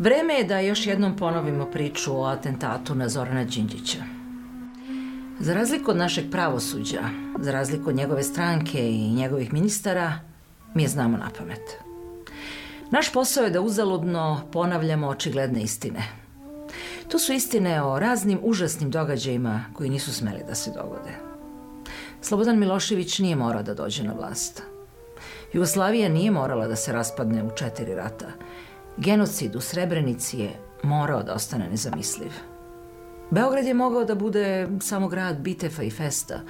Vreme je da još jednom ponovimo priču o atentatu na Zorana Đinđića. Za razliku od našeg pravosuđa, za razliku od njegove stranke i njegovih ministara, mi je znamo na pamet. Naš posao je da uzaludno ponavljamo očigledne istine. To su istine o raznim užasnim događajima koji nisu smeli da se dogode. Slobodan Milošević nije morao da dođe na vlast. Jugoslavija nije morala da se raspadne u četiri rata. Genocid u Srebrenici je morao da ostane nezamisliv. Beograd je mogao da bude samo grad bitefa i festa.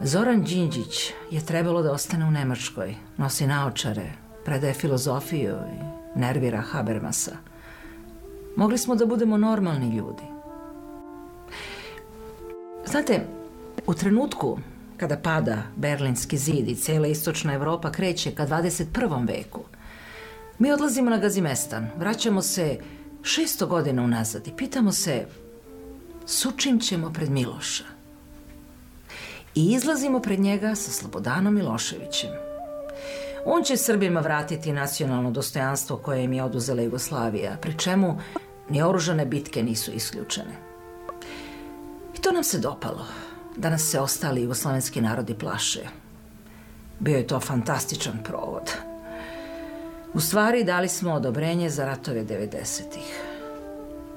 Zoran Đinđić je trebalo da ostane u Nemačkoj, nosi naočare, predaje filozofiju i nervira Habermasa. Mogli smo da budemo normalni ljudi. Znate, u trenutku kada pada Berlinski zid i cela istočna Evropa kreće ka 21. veku, mi odlazimo na Gazimestan, vraćamo se 600 godina unazad i pitamo se sučim ćemo pred Miloša. I izlazimo pred njega sa Slobodanom Miloševićem. On će Srbima vratiti nacionalno dostojanstvo koje im je oduzela Jugoslavija, pri čemu ni oružane bitke nisu isključene. I to nam se dopalo, da nas se ostali jugoslovenski narodi plaše. Bio je to fantastičan provod. U stvari dali smo odobrenje za ratove 90-ih.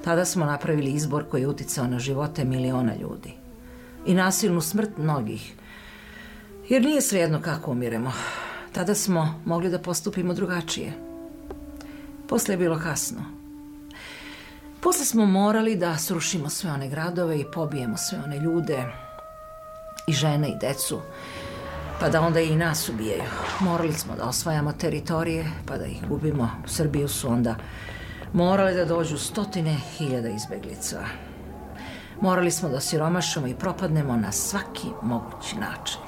Tada smo napravili izbor koji je uticao na živote miliona ljudi i nasilnu smrt mnogih. Jer nije svejedno kako umiremo. Tada smo mogli da postupimo drugačije. Posle je bilo kasno. Posle smo morali da srušimo sve one gradove i pobijemo sve one ljude i žene i decu, pa da onda i nas ubijaju. Morali smo da osvajamo teritorije, pa da ih gubimo. U Srbiju su onda morali da dođu stotine hiljada izbeglica. Morali smo da siromašamo i propadnemo na svaki mogući način.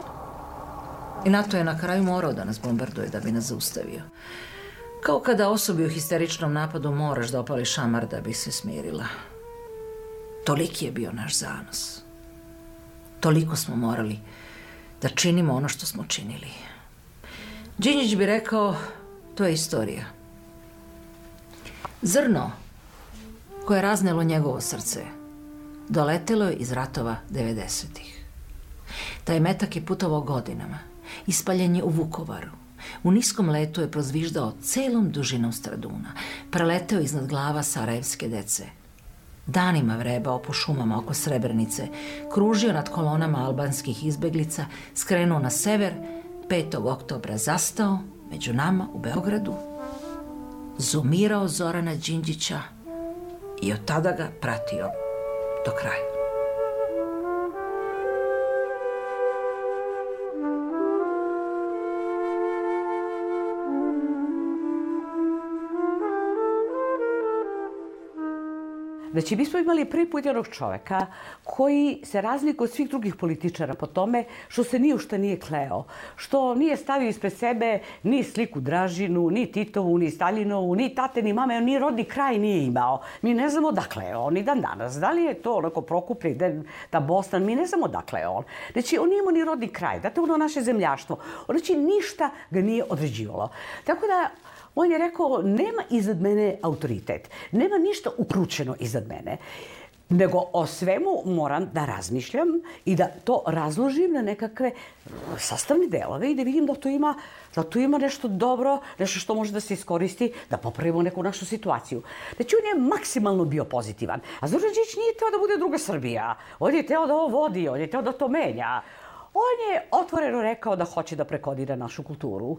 I NATO je na kraju morao da nas bombarduje da bi nas zaustavio. Kao kada osobi u histeričnom napadu moraš da opali šamar da bi se smirila. Toliki je bio naš zanos. Toliko smo morali da činimo ono što smo činili. Đinjić bi rekao, to je istorija. Zrno koje je raznelo njegovo srce doletelo je iz ratova 90-ih. Taj metak je putovao godinama. Ispaljen je u Vukovaru. U niskom letu je prozviždao celom dužinom Straduna. Preleteo iznad glava sarajevske dece. Danima vrebao po šumama oko Srebrenice, kružio nad kolonama albanskih izbeglica, skrenuo na sever, 5. oktobra zastao među nama u Beogradu, zumirao Zorana Đinđića i od tada ga pratio do kraja. Znači, mi smo imali prvi put jednog čoveka koji se razlikuje od svih drugih političara po tome što se ni u šta nije kleo, što nije stavio ispred sebe ni sliku Dražinu, ni Titovu, ni Staljinovu, ni tate, ni mame, ni rodni kraj nije imao. Mi ne znamo dakle je on i dan danas. Da li je to onako Prokuplje, da Bosna, mi ne znamo dakle je on. Znači, on nije imao ni rodni kraj, date ono naše zemljaštvo. Znači, ništa ga nije određivalo. Tako da, On je rekao, nema iznad mene autoritet, nema ništa ukručeno iznad mene nego o svemu moram da razmišljam i da to razložim na nekakve sastavne delove i da vidim da to ima, da to ima nešto dobro, nešto što može da se iskoristi, da popravimo neku našu situaciju. Znači, on je maksimalno bio pozitivan. A Zoran nije teo da bude druga Srbija. On je teo da ovo vodi, on je teo da to menja. On je otvoreno rekao da hoće da prekodira našu kulturu.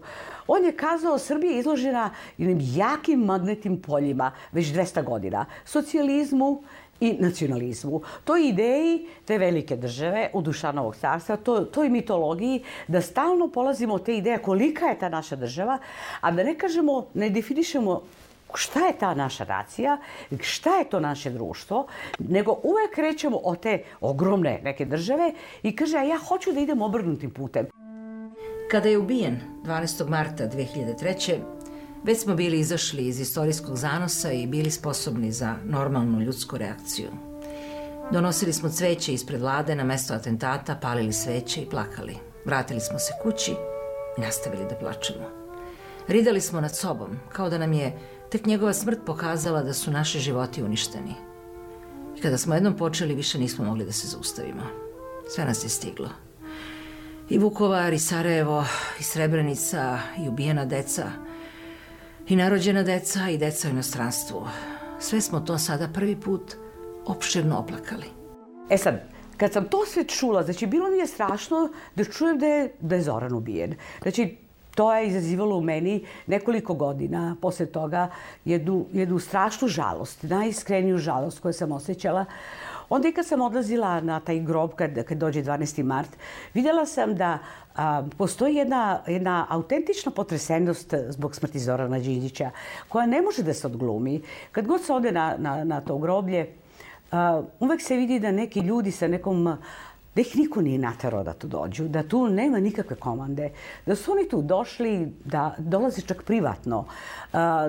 On je kazao Srbija izložena jednim jakim magnetnim poljima već 200 godina. Socijalizmu i nacionalizmu. Toj ideji te velike države u Dušanovog carstva, to, toj mitologiji, da stalno polazimo od te ideje kolika je ta naša država, a da ne kažemo, ne definišemo šta je ta naša nacija, šta je to naše društvo, nego uvek krećemo od te ogromne neke države i kaže, a ja hoću da idem obrnutim putem. Kada je ubijen 12. marta 2003. već smo bili izašli iz istorijskog zanosa i bili sposobni za normalnu ljudsku reakciju. Donosili smo cveće ispred vlade na mesto atentata, palili sveće i plakali. Vratili smo se kući i nastavili da plačemo. Ridali smo nad sobom, kao da nam je tek njegova smrt pokazala da su naši životi uništeni. I kada smo jednom počeli, više nismo mogli da se zaustavimo. Sve nas je stiglo. I Vukovar, i Sarajevo, i Srebrenica, i ubijena deca, i narođena deca, i deca u inostranstvu. Sve smo to sada prvi put opširno oplakali. E sad, kad sam to sve čula, znači bilo mi je strašno da čujem da je, da je Zoran ubijen. Znači, to je izazivalo u meni nekoliko godina posle toga jednu, jednu strašnu žalost, najiskreniju žalost koju sam osjećala. Onda i kad sam odlazila na taj grob, kad, kad dođe 12. mart, vidjela sam da a, postoji jedna, jedna autentična potresenost zbog smrti Zorana Đinđića, koja ne može da se odglumi. Kad god se ode na, na, na to groblje, a, uvek se vidi da neki ljudi sa nekom da ih niko nije naterao da tu dođu, da tu nema nikakve komande, da su oni tu došli, da dolaze čak privatno,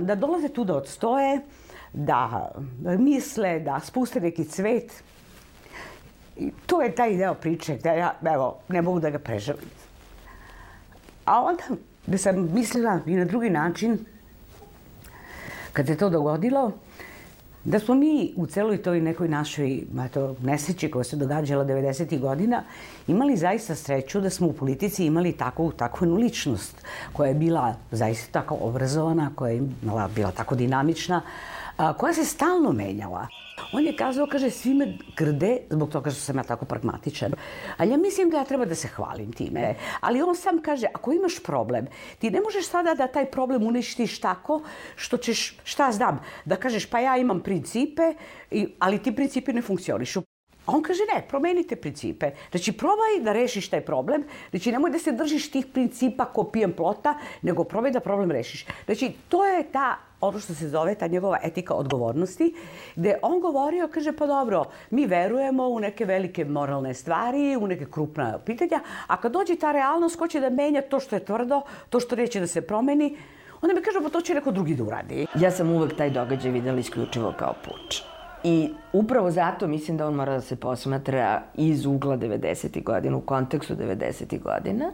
da dolaze tu da odstoje, da misle, da spuste neki cvet. I to je taj deo priče da ja, evo, ne mogu da ga prežalim. A onda da sam mislila i na drugi način, kad se to dogodilo, da smo mi u celoj toj nekoj našoj eto, nesreći koja se događala 90. godina imali zaista sreću da smo u politici imali takvu, takvu ličnost koja je bila zaista tako obrazovana, koja je bila tako dinamična, a, koja se stalno menjala. On je kazao, kaže, svi me grde zbog toga što sam ja tako pragmatičan. Ali ja mislim da ja treba da se hvalim time. Ali on sam kaže, ako imaš problem, ti ne možeš sada da taj problem uništiš tako što ćeš, šta znam, da kažeš pa ja imam principe, ali ti principi ne funkcionišu. A on kaže ne, promenite principe. Znači probaj da rešiš taj problem. Znači nemoj da se držiš tih principa ko pijem plota, nego probaj da problem rešiš. Znači to je ta ono što se zove ta njegova etika odgovornosti, gde on govorio, kaže, pa dobro, mi verujemo u neke velike moralne stvari, u neke krupna pitanja, a kad dođe ta realnost, ko će da menja to što je tvrdo, to što neće da se promeni, onda mi kaže, pa to će neko drugi da uradi. Ja sam uvek taj događaj videla isključivo kao puč. I upravo zato mislim da on mora da se posmatra iz ugla 90. godina, u kontekstu 90. godina,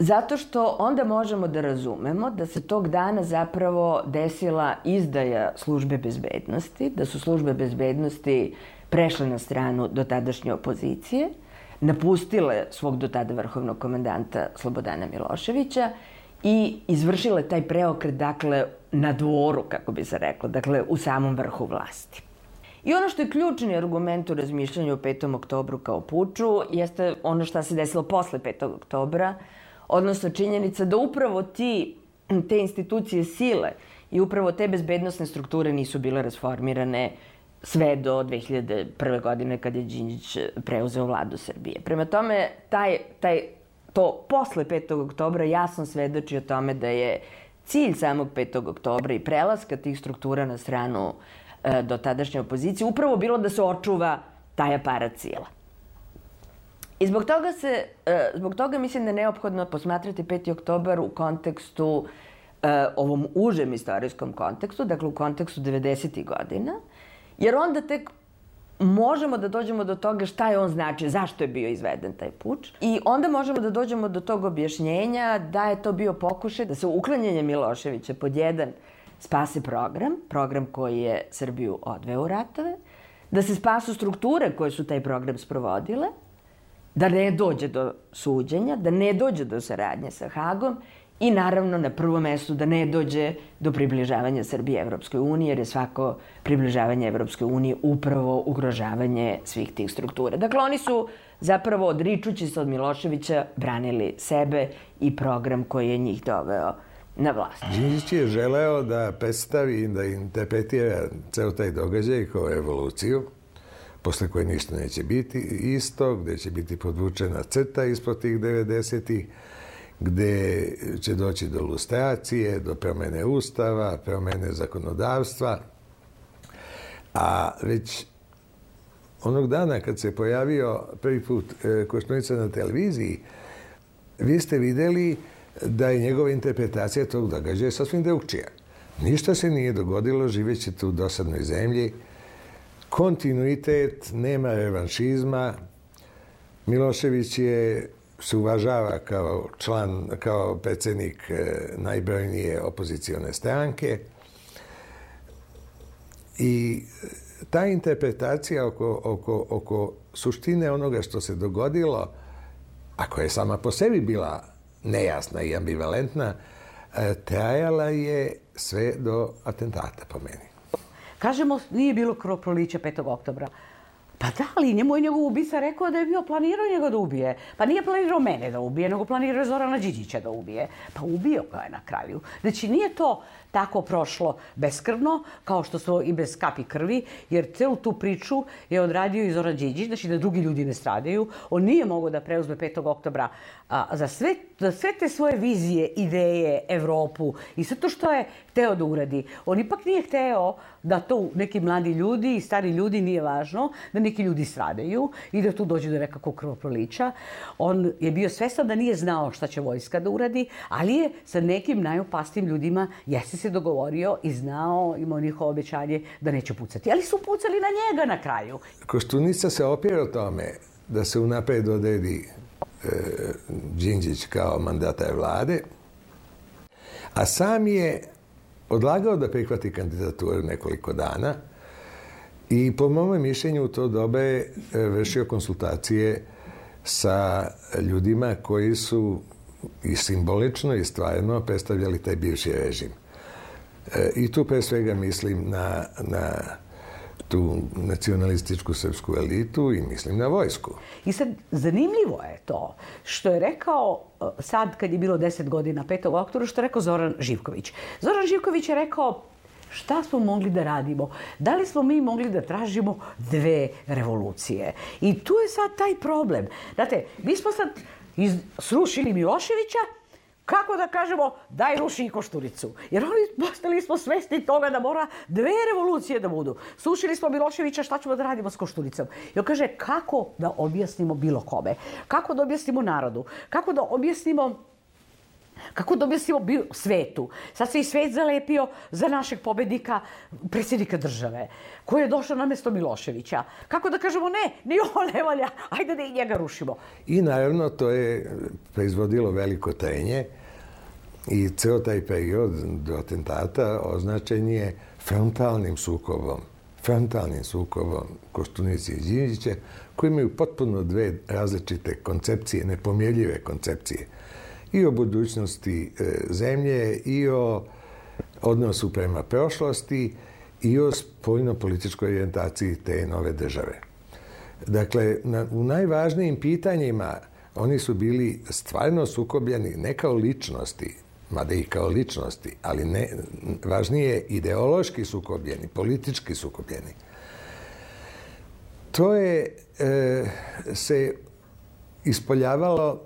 Zato što onda možemo da razumemo da se tog dana zapravo desila izdaja službe bezbednosti, da su službe bezbednosti prešle na stranu do tadašnje opozicije, napustile svog do tada vrhovnog komandanta Slobodana Miloševića i izvršile taj preokret, dakle, na dvoru, kako bi se reklo, dakle, u samom vrhu vlasti. I ono što je ključni argument u razmišljanju o 5. oktobru kao puču jeste ono što se desilo posle 5. oktobra, odnosno činjenica da upravo ti, te institucije sile i upravo te bezbednostne strukture nisu bile rasformirane sve do 2001. godine kad je Đinđić preuzeo vladu Srbije. Prema tome, taj, taj, to posle 5. oktobra jasno svedoči o tome da je cilj samog 5. oktobra i prelaska tih struktura na stranu e, do tadašnje opozicije upravo bilo da se očuva taj aparat sila. I zbog toga se, e, zbog toga mislim da je neophodno posmatrati 5. oktobar u kontekstu e, ovom užem istorijskom kontekstu, dakle u kontekstu 90. godina, jer onda tek možemo da dođemo do toga šta je on znači, zašto je bio izveden taj puč. I onda možemo da dođemo do tog objašnjenja da je to bio pokušaj da se uklanjanje Miloševića pod jedan spase program, program koji je Srbiju odveo u ratove, da se spasu strukture koje su taj program sprovodile, da ne dođe do suđenja, da ne dođe do saradnje sa Hagom i naravno na prvom mestu da ne dođe do približavanja Srbije Evropskoj uniji, jer je svako približavanje Evropskoj uniji upravo ugrožavanje svih tih struktura. Dakle, oni su zapravo odričući se od Miloševića branili sebe i program koji je njih doveo na vlast. Đinđić je želeo da predstavi, da interpretira ceo taj događaj kao evoluciju, posle koje ništa neće biti isto, gde će biti podvučena crta ispod tih 90-ih, gde će doći do lustracije, do promene ustava, promene zakonodavstva. A već onog dana kad se pojavio prvi put e, Koštunica na televiziji, vi ste videli da je njegova interpretacija tog događaja sasvim drugčija. Ništa se nije dogodilo živeći tu u dosadnoj zemlji, kontinuitet, nema revanšizma. Milošević je se uvažava kao član, kao predsednik e, najbrojnije opozicione stranke. I ta interpretacija oko, oko, oko suštine onoga što se dogodilo, a koja je sama po sebi bila nejasna i ambivalentna, e, trajala je sve do atentata po meni. Kažemo, nije bilo krvoprolića 5. oktobra. Pa da, ali njemu je njegov ubica rekao da je bio planirao njega da ubije. Pa nije planirao mene da ubije, nego planirao Zorana Điđića da ubije. Pa ubio ga je na kraju. Znači, nije to tako prošlo beskrvno, kao što su i bez kapi krvi, jer celu tu priču je odradio i Zoran Điđić, znači da drugi ljudi ne stradaju. On nije mogao da preuzme 5. oktobra a, za, sve, za sve te svoje vizije, ideje, Evropu i sve to što je hteo da uradi. On ipak nije hteo da to neki mladi ljudi i stari ljudi nije važno, da neki ljudi stradaju i da tu dođe do nekakvog krvoprolića. On je bio svestan da nije znao šta će vojska da uradi, ali je sa nekim najopasnijim ljudima jeste se dogovorio i znao, imao njihovo obećanje da neće pucati. Ali su pucali na njega na kraju. Koštunica se opira tome da se unapred odredi e, Đinđić kao mandatar vlade, a sam je odlagao da prihvati kandidaturu nekoliko dana i po mome mišljenju u to dobe je vršio konsultacije sa ljudima koji su i simbolično i stvarno predstavljali taj bivši režim. I tu pre svega mislim na, na tu nacionalističku srpsku elitu i mislim na vojsku. I sad, zanimljivo je to što je rekao e, sad kad je bilo 10 godina 5. oktobra, što je rekao Zoran Živković. Zoran Živković je rekao šta smo mogli da radimo? Da li smo mi mogli da tražimo dve revolucije? I tu je sad taj problem. Znate, mi smo sad iz, srušili Miloševića, kako da kažemo, daj ruši i Košturicu. Jer oni postali smo svesni toga da mora dve revolucije da budu. Sušili smo Miloševića, šta ćemo da radimo s Košturicom? I on kaže, kako da objasnimo bilo kome? Kako da objasnimo narodu? Kako da objasnimo Kako da objasnimo svetu? Sad se i svet zalepio za našeg pobednika, predsjednika države, koji je došao na mesto Miloševića. Kako da kažemo ne, ni on ne valja, ajde da i njega rušimo. I naravno to je proizvodilo veliko trenje i ceo taj period do atentata označen je frontalnim sukobom frontalnim sukobom Koštunici i Đinđića, koji imaju potpuno dve različite koncepcije, nepomjeljive koncepcije. I o budućnosti e, zemlje, i o odnosu prema prošlosti, i o spoljno-političkoj orijentaciji te nove države. Dakle, na, u najvažnijim pitanjima oni su bili stvarno sukobljeni ne kao ličnosti, mada i kao ličnosti, ali ne, važnije ideološki sukobljeni, politički sukobljeni. To je e, se ispoljavalo,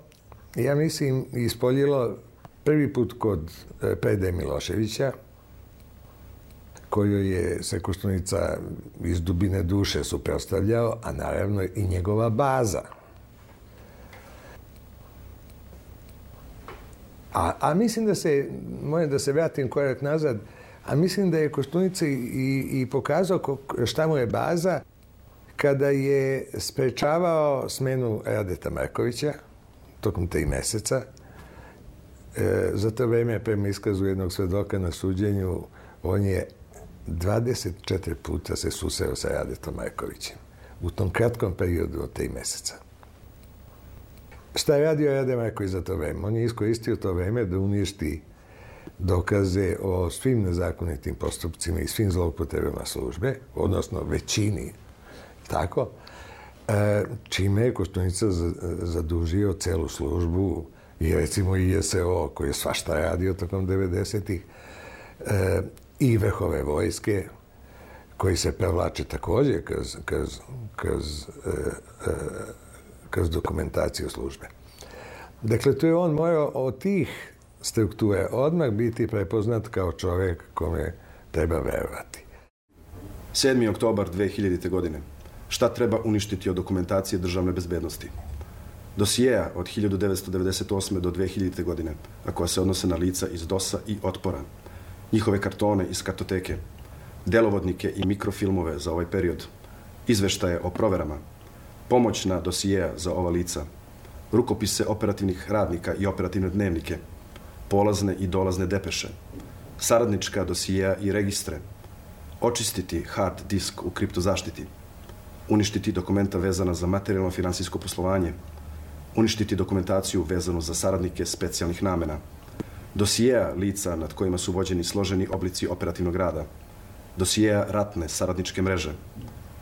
ja mislim, ispoljilo prvi put kod e, Pede Miloševića, koju je se iz dubine duše suprostavljao, a naravno i njegova baza – A, a mislim da se, moram da se vratim korak nazad, a mislim da je Koštunica i, i pokazao šta mu je baza kada je sprečavao smenu Radeta Markovića tokom tri meseca. E, za to vreme, prema iskazu jednog svedoka na suđenju, on je 24 puta se susreo sa Radetom Markovićem u tom kratkom periodu od tri meseca. Šta je radio Rade Marković za to vreme? On je iskoristio to vreme da uništi dokaze o svim nezakonitim postupcima i svim zloupotrebama službe, odnosno većini, tako, e, čime je Koštunica zadužio celu službu i recimo i JSO koji je svašta radio tokom 90-ih e, i vrhove vojske koji se prevlače takođe kroz, kroz, kroz e, kroz dokumentaciju službe. Dakle, tu je on morao od tih strukture odmah biti prepoznat kao čovjek kome treba verovati. 7. oktobar 2000. godine. Šta treba uništiti od dokumentacije državne bezbednosti? Dosijeja od 1998. do 2000. godine, a koja se odnose na lica iz DOS-a i Otpora, njihove kartone iz kartoteke, delovodnike i mikrofilmove za ovaj period, izveštaje o proverama, pomoćna dosijeja za ova lica, rukopise operativnih radnika i operativne dnevnike, polazne i dolazne depeše, saradnička dosijeja i registre, očistiti hard disk u kriptozaštiti, uništiti dokumenta vezana za materijalno finansijsko poslovanje, uništiti dokumentaciju vezanu za saradnike specijalnih namena, dosijeja lica nad kojima su vođeni složeni oblici operativnog rada, dosijeja ratne saradničke mreže,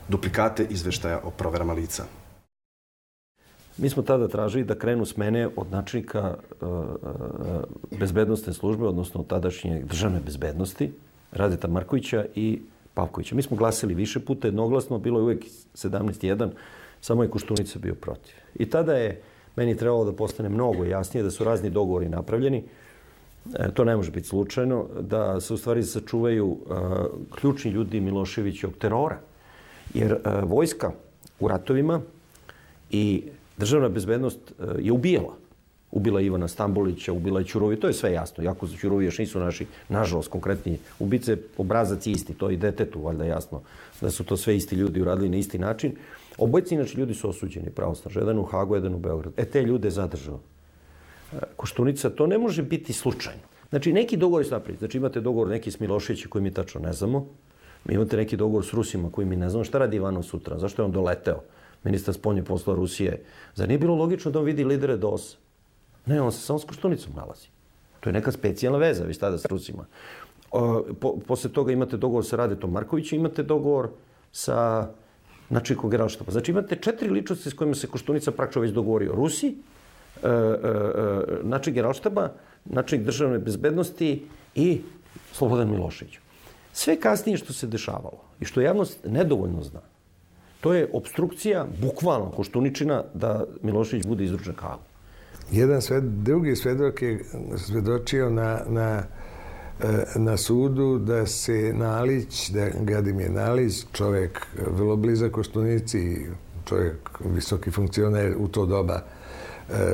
duplikate izveštaja o proverama lica. Mi smo tada tražili da krenu smene od načnika uh, bezbednostne službe, odnosno tadašnje državne bezbednosti, Radeta Markovića i Pavkovića. Mi smo glasili više puta jednoglasno, bilo je uvek 17.1, samo je Kuštunica bio protiv. I tada je meni trebalo da postane mnogo jasnije da su razni dogovori napravljeni. E, to ne može biti slučajno, da se u stvari sačuvaju uh, ključni ljudi Miloševićog terora. Jer uh, vojska u ratovima i državna bezbednost uh, je ubijala. Ubila Ivana Stambolića, ubila je Ćurovi, to je sve jasno. Jako za Ćurovi još nisu naši, nažalost, konkretni ubice, obrazac isti, to i detetu, valjda jasno, da su to sve isti ljudi uradili na isti način. Obojci, inače, ljudi su osuđeni pravosnažno. Jedan u Hagu, jedan u Beogradu. E, te ljude je zadržao. Koštunica, to ne može biti slučajno. Znači, neki dogovor je napraviti. Znači, imate dogovor neki s Miloševićem koji mi tačno ne znamo. Mi imate neki dogovor s Rusima koji mi ne znamo. Šta radi Ivanov sutra? Zašto je on doleteo? Ministar spolnje posla Rusije. Zar nije bilo logično da on vidi lidere DOS? Ne, on se samo s Koštunicom nalazi. To je neka specijalna veza, vi tada s Rusima. Po, posle toga imate dogovor sa Radetom Markovićem, imate dogovor sa načikom generalštaba. Znači imate četiri ličnosti s kojima se Koštunica praktično već dogovorio. Rusi, e, e, e, način generalštaba, način državne bezbednosti i Slobodan Milošević. Sve kasnije što se dešavalo i što javnost nedovoljno zna, to je obstrukcija, bukvalno Koštuničina, da Milošević bude izručen Hagu. Jedan sved, drugi svedok je svedočio na, na, na sudu da se Nalić, da Gadimir Nalić, čovjek vrlo blizak Koštunici, čovjek visoki funkcioner u to doba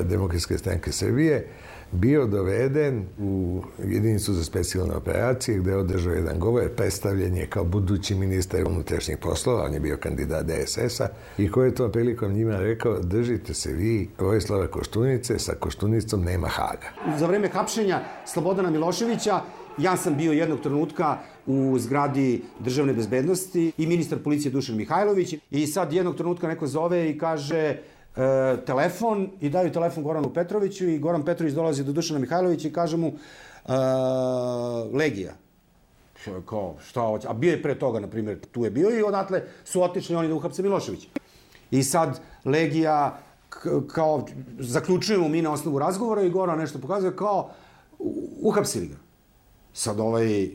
Demokratske stranke Srbije, bio doveden u jedinicu za specijalne operacije gde je održao jedan govor, predstavljen je kao budući ministar unutrašnjih poslova, on je bio kandidat DSS-a i koji je to prilikom njima rekao držite se vi Vojislava Koštunice, sa Koštunicom nema Haga. Za vreme hapšenja Slobodana Miloševića ja sam bio jednog trenutka u zgradi državne bezbednosti i ministar policije Dušan Mihajlović i sad jednog trenutka neko zove i kaže e, telefon i daju telefon Goranu Petroviću i Goran Petrović dolazi do Dušana Mihajlovića i kaže mu e, Legija. Kao, šta hoće? A bio je pre toga, na primjer, tu je bio i odatle su otišli oni da uhapse Milošević. I sad Legija, kao, zaključujemo mi na osnovu razgovora i Goran nešto pokazuje, kao, uhapsili ga. Sad ovaj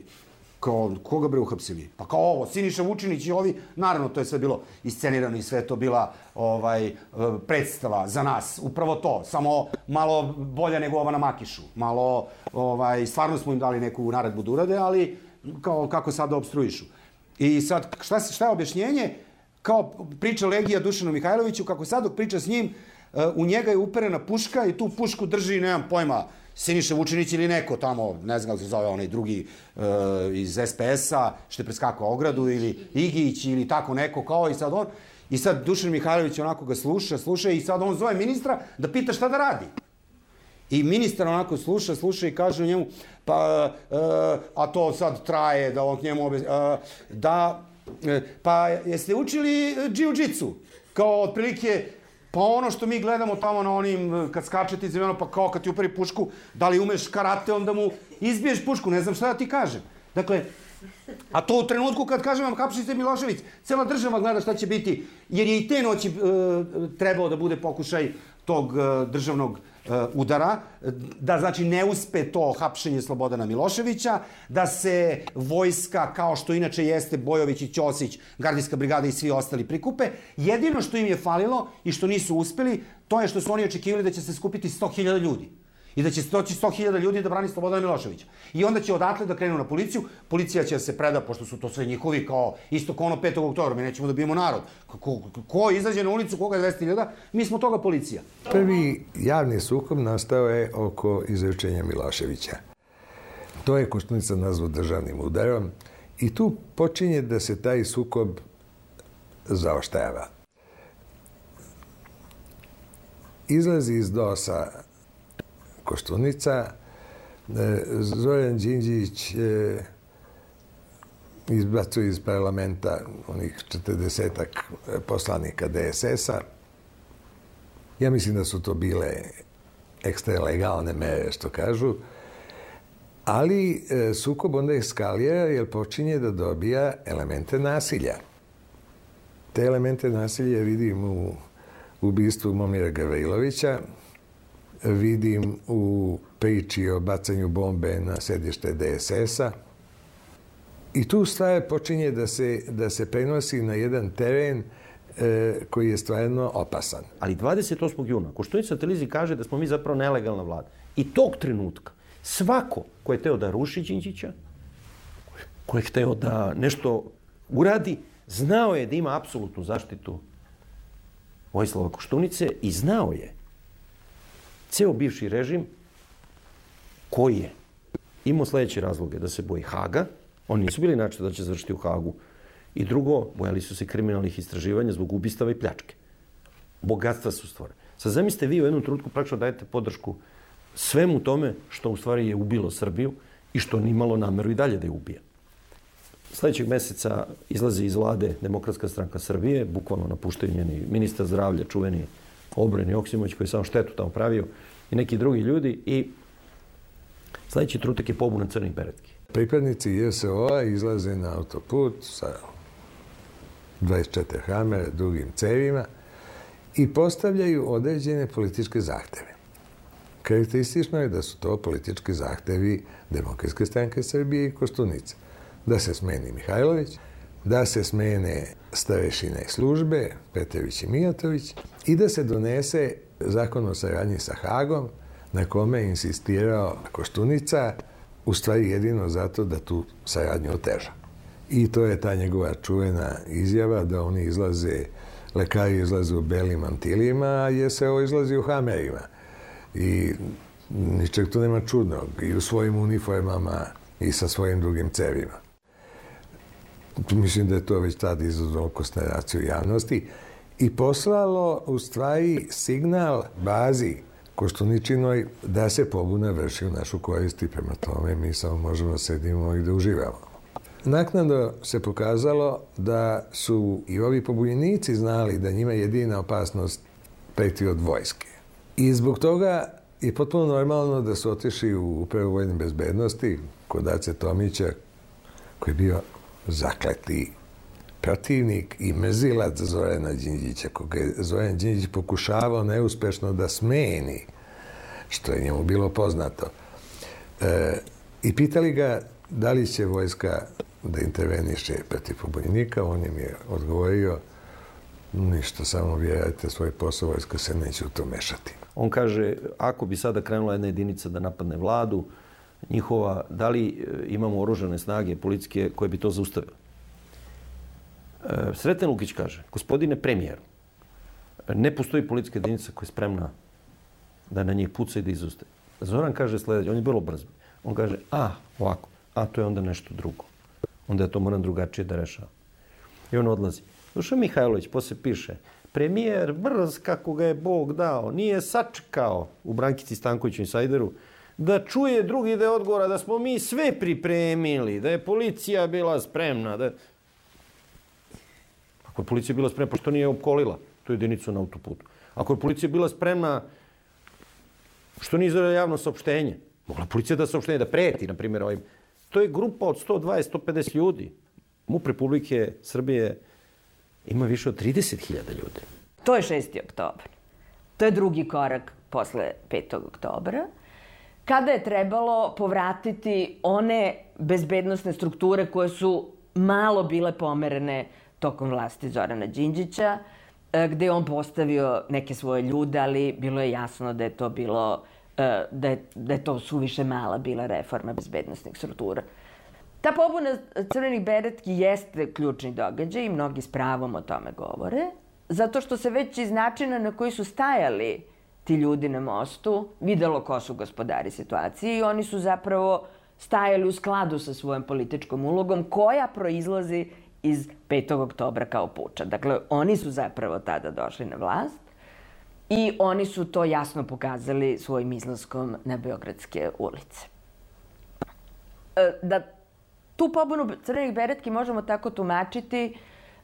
kao, koga bre uhapsili? Pa kao ovo, Siniša Vučinić i ovi, naravno to je sve bilo iscenirano i sve to bila ovaj, predstava za nas, upravo to, samo malo bolja nego ova na Makišu, malo, ovaj, stvarno smo im dali neku naredbu da urade, ali kao kako sad da obstruišu. I sad, šta, šta je objašnjenje? Kao priča Legija Dušanu Mihajloviću, kako sad dok priča s njim, u njega je uperena puška i tu pušku drži, nemam pojma, Siniša Vučinić ili neko tamo, ne znam kako se zove onaj drugi uh, iz SPS-a, što je preskakao ogradu, ili Igić, ili tako neko, kao i sad on. I sad Dušan Mihajlović onako ga sluša, sluša i sad on zove ministra da pita šta da radi. I ministar onako sluša, sluša i kaže njemu, pa, uh, a to sad traje, da on njemu, uh, da, uh, pa jeste učili jiu-jitsu? Kao otprilike, Pa ono što mi gledamo tamo na onim, kad skačete iz pa kao kad ti uperi pušku, da li umeš karate, onda mu izbiješ pušku, ne znam šta da ti kažem. Dakle, a to u trenutku kad kažem vam hapšite Milošević, cela država gleda šta će biti, jer je i te noći e, trebao da bude pokušaj tog e, državnog E, udara, da znači ne uspe to hapšenje Slobodana Miloševića, da se vojska, kao što inače jeste Bojović i Ćosić, gardijska brigada i svi ostali prikupe. Jedino što im je falilo i što nisu uspeli, to je što su oni očekivali da će se skupiti 100.000 ljudi i da će doći 100.000 ljudi da brani Slobodana Miloševića. I onda će odatle da krenu na policiju, policija će da se preda, pošto su to sve njihovi, kao isto kao ono 5. oktobra, mi nećemo da bijemo narod. Ko, ko izađe na ulicu, koga je 200.000, mi smo toga policija. Prvi javni sukob nastao je oko izrečenja Miloševića. To je Koštunica nazvao državnim udarom i tu počinje da se taj sukob zaoštava. Izlazi iz DOS-a Koštunica, e, Zoran Đinđić e, izbacuju iz parlamenta onih 40 poslanika DSS-a. Ja mislim da su to bile ekstra legalne mere, što kažu. Ali e, sukob onda eskalira jer počinje da dobija elemente nasilja. Te elemente nasilja vidim u ubistvu Momira Gavrilovića, vidim u priči o bacanju bombe na sedište DSS-a. I tu stvar počinje da se, da se prenosi na jedan teren e, koji je stvarno opasan. Ali 28. juna Koštunica televiziji kaže da smo mi zapravo nelegalna vlada. I tog trenutka svako ko je teo da ruši Đinđića, ko je hteo da nešto uradi, znao je da ima apsolutnu zaštitu Vojislava Koštunice i znao je ceo bivši režim koji je imao sledeće razloge da se boji Haga, oni nisu bili način da će završiti u Hagu, i drugo, bojali su se kriminalnih istraživanja zbog ubistava i pljačke. Bogatstva su stvore. Sad zamislite vi u jednom trenutku praktično dajete podršku svemu tome što u stvari je ubilo Srbiju i što nimalo nameru i dalje da je ubija. Sledećeg meseca izlazi iz vlade Demokratska stranka Srbije, bukvalno napuštaju njeni ministar zdravlja, čuveni Obreni Oksimović koji je samo štetu tamo pravio i neki drugi ljudi i sledeći trutak je pobuna crnih beretki. Pripadnici JSO-a izlaze na autoput sa 24 hamere, dugim cevima i postavljaju određene političke zahteve. Karakteristično je da su to politički zahtevi Demokratske stranke Srbije i Kostunice. Da se smeni Mihajlović, da se smene starešine službe, Petević i Mijatović, i da se donese zakon o saradnji sa Hagom, na kome je insistirao Koštunica, u stvari jedino zato da tu saradnju oteža. I to je ta njegova čuvena izjava da oni izlaze, lekari izlaze u belim mantilima, a JSO izlazi u hamerima. I ničeg tu nema čudnog. I u svojim uniformama i sa svojim drugim cevima. Mislim da je to već tada izazvalo konsternaciju javnosti i poslalo u stvari signal bazi Koštuničinoj da se pobuna vrši u našu korist i prema tome mi samo možemo da sedimo i da uživamo. Naknadno se pokazalo da su i ovi pobunjenici znali da njima jedina opasnost preti od vojske. I zbog toga je potpuno normalno da su otišli u upravu vojne bezbednosti kod Ace Tomića, koji je bio zakleti protivnik i mrzilac Zorana Đinđića, koga je Zoran Đinđić pokušavao neuspešno da smeni, što je njemu bilo poznato. E, I pitali ga da li će vojska da interveniše protiv pobunjenika, on im je odgovorio ništa, samo vjerajte svoj posao, vojska se neće u to mešati. On kaže, ako bi sada krenula jedna jedinica da napadne vladu, njihova, da li e, imamo oružane snage policijske koje bi to zaustavile? E, Sreten Lukić kaže, gospodine premijeru, ne postoji policijska jedinica koja je spremna da na njih puca i da izustaje. Zoran kaže sledeće, on je vrlo brz. On kaže, a, ovako, a to je onda nešto drugo. Onda ja to moram drugačije da rešavam. I on odlazi. Duša Mihajlović posle piše, premijer brz kako ga je Bog dao, nije sačekao u Brankici Stankoviću Insajderu, da čuje drugi deo odgovora, da smo mi sve pripremili, da je policija bila spremna. Da... Ako je policija bila spremna, pa što nije opkolila tu jedinicu na autoputu? Ako je policija bila spremna, što nije izradila javno saopštenje? Mogla policija da saopštenje, da preti, na primjer, ovim. To je grupa od 120-150 ljudi. MUP Republike Srbije ima više od 30.000 ljudi. To je 6. oktobar. To je drugi korak posle 5. oktobra kada je trebalo povratiti one bezbednostne strukture koje su malo bile pomerene tokom vlasti Zorana Đinđića, e, gde je on postavio neke svoje ljude, ali bilo je jasno da je to bilo e, da je, da je to suviše mala bila reforma bezbednostnih struktura. Ta pobuna crvenih beretki jeste ključni događaj i mnogi s pravom o tome govore, zato što se već iz načina na koji su stajali ti ljudi na mostu videlo ko su gospodari situacije i oni su zapravo stajali u skladu sa svojom političkom ulogom koja proizlazi iz 5. oktobra kao puča. Dakle, oni su zapravo tada došli na vlast i oni su to jasno pokazali svojim izlaskom na Beogradske ulice. E, da tu pobunu crvenih beretki možemo tako tumačiti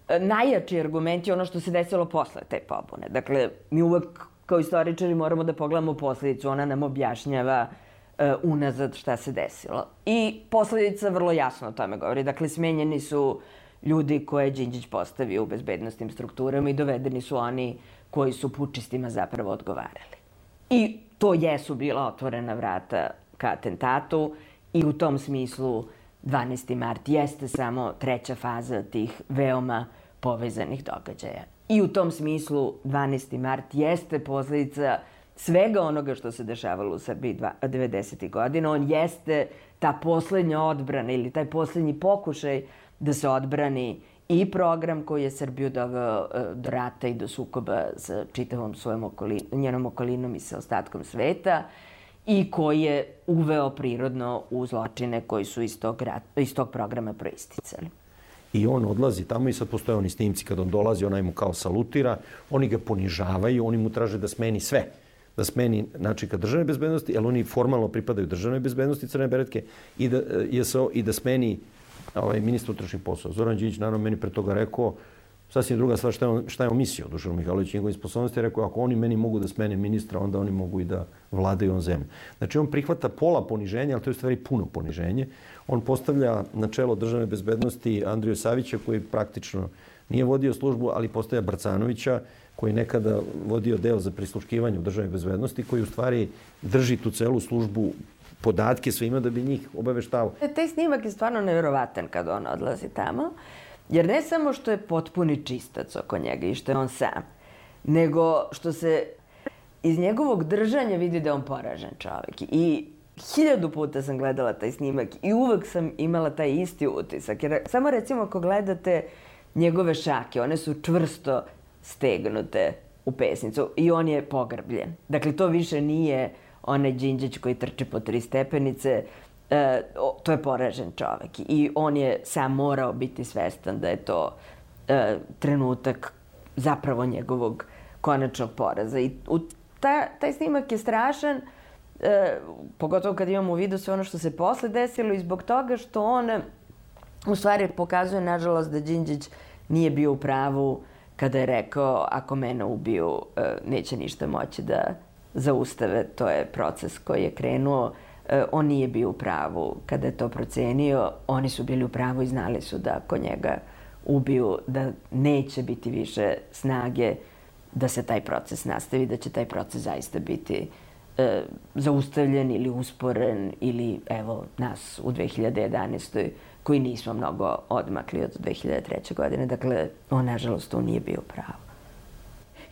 e, najjači argument je ono što se desilo posle te pobune. Dakle, mi uvek kao istoričari moramo da pogledamo posledicu. Ona nam objašnjava uh, unazad šta se desilo. I posledica vrlo jasno o tome govori. Dakle, smenjeni su ljudi koje je Đinđić postavio u bezbednostnim strukturama i dovedeni su oni koji su pučistima zapravo odgovarali. I to jesu bila otvorena vrata ka atentatu i u tom smislu 12. mart jeste samo treća faza tih veoma povezanih događaja. I u tom smislu 12. mart jeste posledica svega onoga što se dešavalo u Srbiji 90. godina. On jeste ta poslednja odbrana ili taj poslednji pokušaj da se odbrani i program koji je Srbiju doveo e, do rata i do sukoba sa čitavom svojom okolin, njenom okolinom i sa ostatkom sveta i koji je uveo prirodno u zločine koji su iz tog, iz tog programa proisticali. I on odlazi tamo i sad postoje oni snimci kad on dolazi, onaj mu kao salutira, oni ga ponižavaju, oni mu traže da smeni sve da smeni načika državne bezbednosti, jer oni formalno pripadaju državnoj bezbednosti Crne Beretke i da, JSO, i da smeni ovaj, ministar utrašnjih poslova. Zoran Đinđić, naravno, meni pre toga rekao, sasvim druga stvar šta je on, šta je on mislio, Dušan Mihajlović njegovim sposobnosti, je rekao, ako oni meni mogu da smene ministra, onda oni mogu i da vladaju on zemlju. Znači, on prihvata pola poniženja, ali to je u stvari puno poniženje. On postavlja na čelo državne bezbednosti Andriju Savića, koji praktično nije vodio službu, ali postavlja Brcanovića, koji nekada vodio deo za prisluškivanje u državnoj bezbednosti, koji u stvari drži tu celu službu podatke svima da bi njih obaveštao. E, taj snimak je stvarno nevjerovatan kad on odlazi tamo, jer ne samo što je potpuni čistac oko njega i što je on sam, nego što se iz njegovog držanja vidi da je on poražen čovek. I hiljadu puta sam gledala taj snimak i uvek sam imala taj isti utisak. Jer samo recimo ako gledate njegove šake, one su čvrsto stegnute u pesnicu i on je pogrbljen. Dakle, to više nije onaj Đinđić koji trče po tri stepenice, e, to je poražen čovek. I on je sam morao biti svestan da je to e, trenutak zapravo njegovog konačnog poraza. I u ta, taj snimak je strašan, e, pogotovo kad imamo u vidu sve ono što se posle desilo i zbog toga što on u stvari pokazuje, nažalost, da Đinđić nije bio u pravu kada je rekao ako mene ubiju e, neće ništa moći da zaustave. To je proces koji je krenuo. E, on nije bio u pravu kada je to procenio. Oni su bili u pravu i znali su da ako njega ubiju, da neće biti više snage da se taj proces nastavi, da će taj proces zaista biti e, zaustavljen ili usporen ili evo nas u 2011 koji nismo mnogo odmakli od 2003. godine. Dakle, on, nažalost, tu nije bio pravo.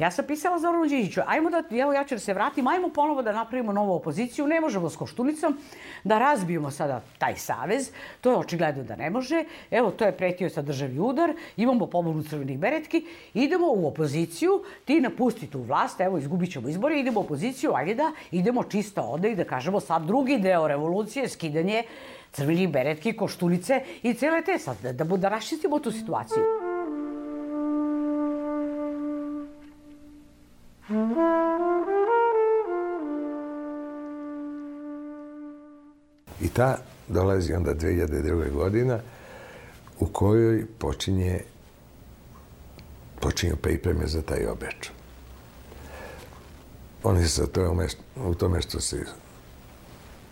Ja sam pisala Zoranu Đinđiću, ajmo da, evo ja ću da se vratim, ajmo ponovo da napravimo novu opoziciju, ne možemo s Koštunicom, da razbijemo sada taj savez, to je očigledno da ne može, evo to je pretio sa državni udar, imamo pobunu crvenih beretki, idemo u opoziciju, ti napusti tu vlast, evo izgubit ćemo izbore, idemo u opoziciju, ajde da idemo čisto ovde i da kažemo sad drugi deo revolucije, skidanje crvenih beretki, koštunice i cele te sad, da, da, da raščistimo tu situaciju. I ta dolazi onda 2002. godina u kojoj počinje počinju pripreme za taj obeč. Oni se to u tome što se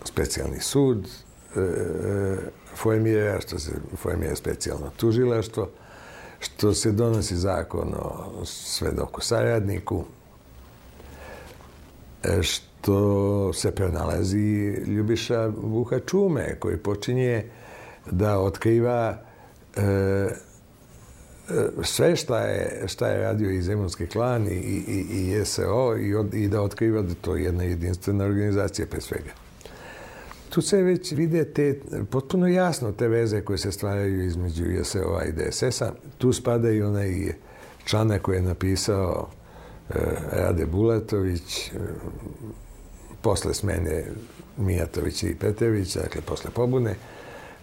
specijalni sud e, formira, što se formira specijalno tužilaštvo, što se donosi zakon o svedoku saradniku, što se pronalazi Ljubiša Vuha Čume, koji počinje da otkriva e, e, sve šta je, šta je radio i Zemunski klan i, i, i SO i, od, i da otkriva da to je jedna jedinstvena organizacija pre svega. Tu se već vide te, potpuno jasno te veze koje se stvaraju između JSO-a i DSS-a. Tu spada i onaj članak koji je napisao e, Rade Bulatović e, posle smene Mijatovića i Petevića, dakle posle pobune,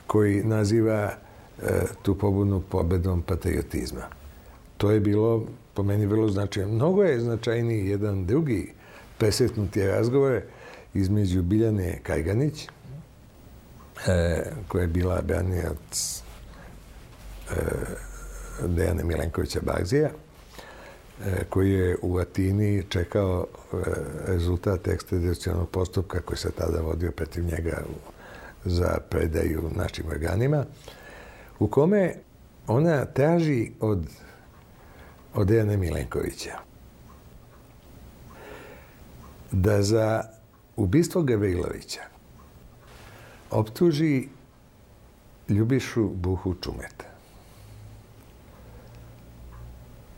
koji naziva e, tu pobunu pobedom patriotizma. To je bilo po meni vrlo značajno. Mnogo je značajniji jedan drugi presretnuti razgovor između Biljane Kajganić, e, koja je bila branilac e, Dejane Milenkovića Bagzija, e, koji je u Atini čekao e, rezultat ekstradicionalnog postupka koji se tada vodio protiv njega za predaju našim organima, u kome ona traži od, od Dejane Milenkovića da za ubistvo Gavrilovića optuži Ljubišu Buhu Čumeta.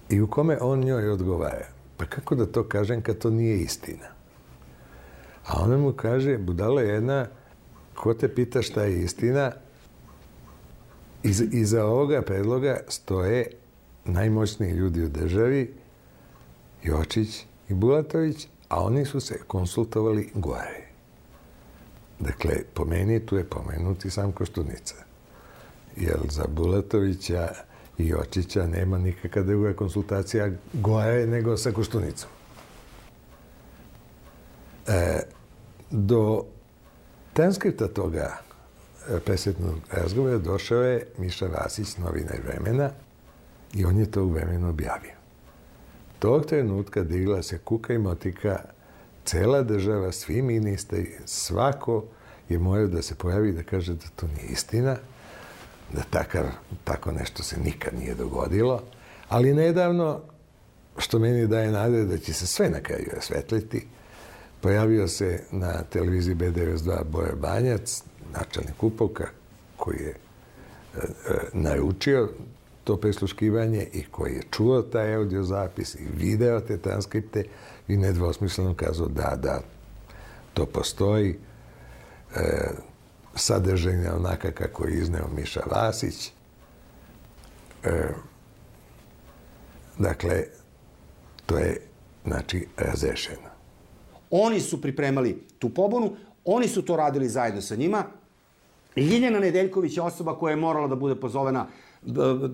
I u kome on njoj odgovara. Pa kako da to kažem kad to nije istina? A ona mu kaže, budala jedna, ko te pita šta je istina, Iz, iza ovoga predloga stoje najmoćniji ljudi u državi, Jočić i Bulatović, a oni su se konsultovali gore. Dakle, po meni tu je pomenuti sam Koštunica. Jer za Bulatovića i Jočića nema nikakva druga konsultacija gore nego sa Koštunicom. E, do transkripta toga presetnog razgovora došao je Miša Vasić, novinar vremena, i on je to u vremenu objavio. Tog trenutka digla se kuka i motika, cela država, svi ministri, svako je morao da se pojavi da kaže da to nije istina, da takav, tako nešto se nikad nije dogodilo, ali nedavno, što meni daje nade da će se sve na kraju osvetliti, pojavio se na televiziji B92 Boja Banjac, načelnik Upovka, koji je e, e, naručio to presluškivanje i koji je čuo taj audio zapis i video te transkripte i nedvosmisleno kazao da, da, to postoji. E, sadržaj je onaka kako je izneo Miša Vasić. E, dakle, to je, znači, razrešeno. Oni su pripremali tu pobunu, oni su to radili zajedno sa njima. Ljiljana Nedeljković je osoba koja je morala da bude pozovena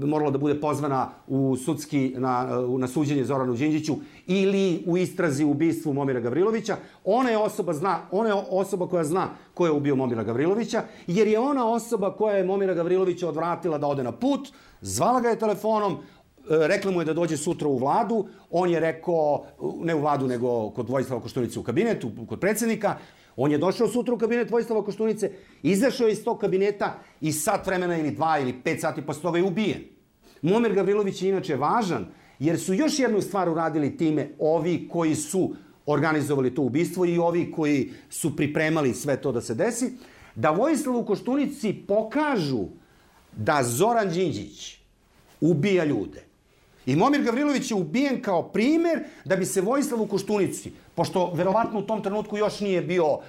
morala da bude pozvana u sudski na, na suđenje Zoranu Đinđiću ili u istrazi u ubistvu Momira Gavrilovića. Ona je osoba zna, ona je osoba koja zna ko je ubio Momira Gavrilovića, jer je ona osoba koja je Momira Gavrilovića odvratila da ode na put, zvala ga je telefonom, rekla mu je da dođe sutra u vladu, on je rekao, ne u vladu, nego kod Vojislava Koštunice u kabinetu, kod predsednika, On je došao sutra u kabinet Vojislava Koštunice, izašao iz tog kabineta i sat vremena ili dva ili pet sati posle toga je ubijen. Momir Gavrilović je inače važan, jer su još jednu stvar uradili time ovi koji su organizovali to ubistvo i ovi koji su pripremali sve to da se desi, da Vojislavu Koštunici pokažu da Zoran Đinđić ubija ljude. I Momir Gavrilović je ubijen kao primer da bi se Vojislav u Koštunici, pošto verovatno u tom trenutku još nije bio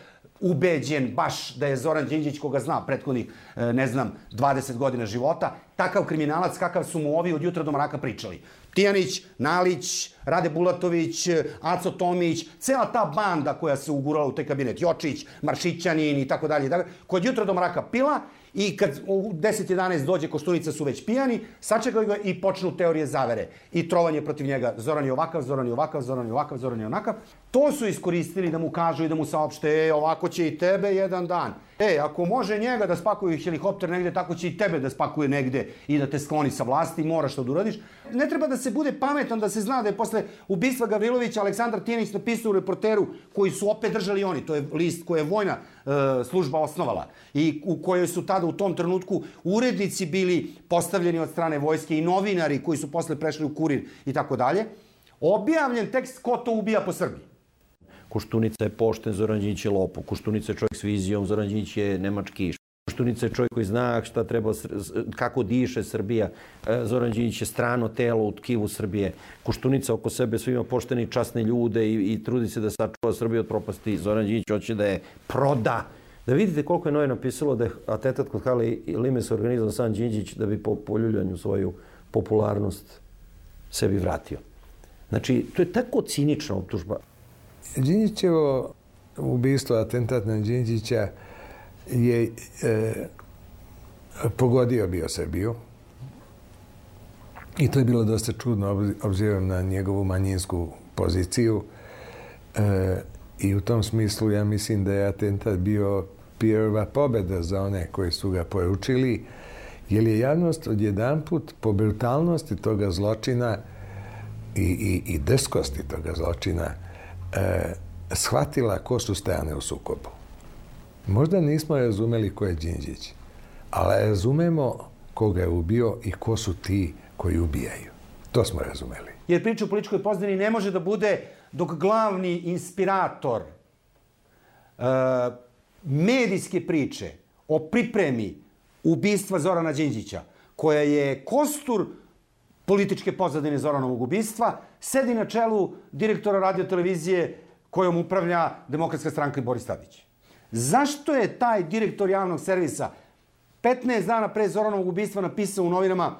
ubeđen baš da je Zoran Đinđić, koga zna prethodnih, e, ne znam, 20 godina života, takav kriminalac kakav su mu ovi od jutra do mraka pričali. Tijanić, Nalić, Rade Bulatović, Aco Tomić, cela ta banda koja se ugurala u taj kabinet, Jočić, Maršićanin i tako dalje, koja od jutra do mraka pila I kad u 10-11 dođe Koštunica su već pijani, sačekaju ga i počnu teorije zavere. I trovanje protiv njega. Zoran je ovakav, Zoran je ovakav, Zoran je ovakav, Zoran je onakav. To su iskoristili da mu kažu i da mu saopšte, e, ovako će i tebe jedan dan. E, ako može njega da spakuje helikopter negde, tako će i tebe da spakuje negde i da te skloni sa vlasti, moraš to da uradiš. Ne treba da se bude pametan da se zna da je posle ubistva Gavrilovića Aleksandar Tijanić napisao u reporteru koji su opet držali oni. To je list koje je vojna e, služba osnovala i u kojoj su tada u tom trenutku urednici bili postavljeni od strane vojske i novinari koji su posle prešli u kurir i tako dalje. Objavljen tekst ko to ubija po Srbiji. Koštunica je pošten, Zoran Đinć je lopo. Koštunica je čovjek s vizijom, Zoran Đinć je nemački. Koštunica je čovjek koji zna šta treba, kako diše Srbija. E, Zoran Đinć je strano telo u tkivu Srbije. Koštunica oko sebe svima pošteni časne ljude i, i trudi se da sačuva Srbiju od propasti. Zoran Đinć hoće da je proda. Da vidite koliko je Noje napisalo da je atentat kod Hale Limes organizao sam Đinđić da bi po poljuljanju svoju popularnost sebi vratio. Znači, to je tako cinična optužba. Đinđićevo ubistvo, atentat na Đinđića je e, pogodio bio Srbiju. I to je bilo dosta čudno, obzirom na njegovu manjinsku poziciju. E, I u tom smislu ja mislim da je atentat bio Pirova pobeda za one koji su ga poručili, jer je javnost odjedanput po brutalnosti toga zločina i, i, i drskosti toga zločina e, shvatila ko su strane u sukobu. Možda nismo razumeli ko je Đinđić, ali razumemo koga je ubio i ko su ti koji ubijaju. To smo razumeli. Jer priča o političkoj pozadini ne može da bude dok glavni inspirator uh, medijske priče o pripremi ubistva Zorana Đinđića, koja je kostur političke pozadine Zoranovog ubistva, sedi na čelu direktora radiotelevizije kojom upravlja Demokratska stranka i Boris Tadić. Zašto je taj direktor javnog servisa 15 dana pre Zoranovog ubistva napisao u novinama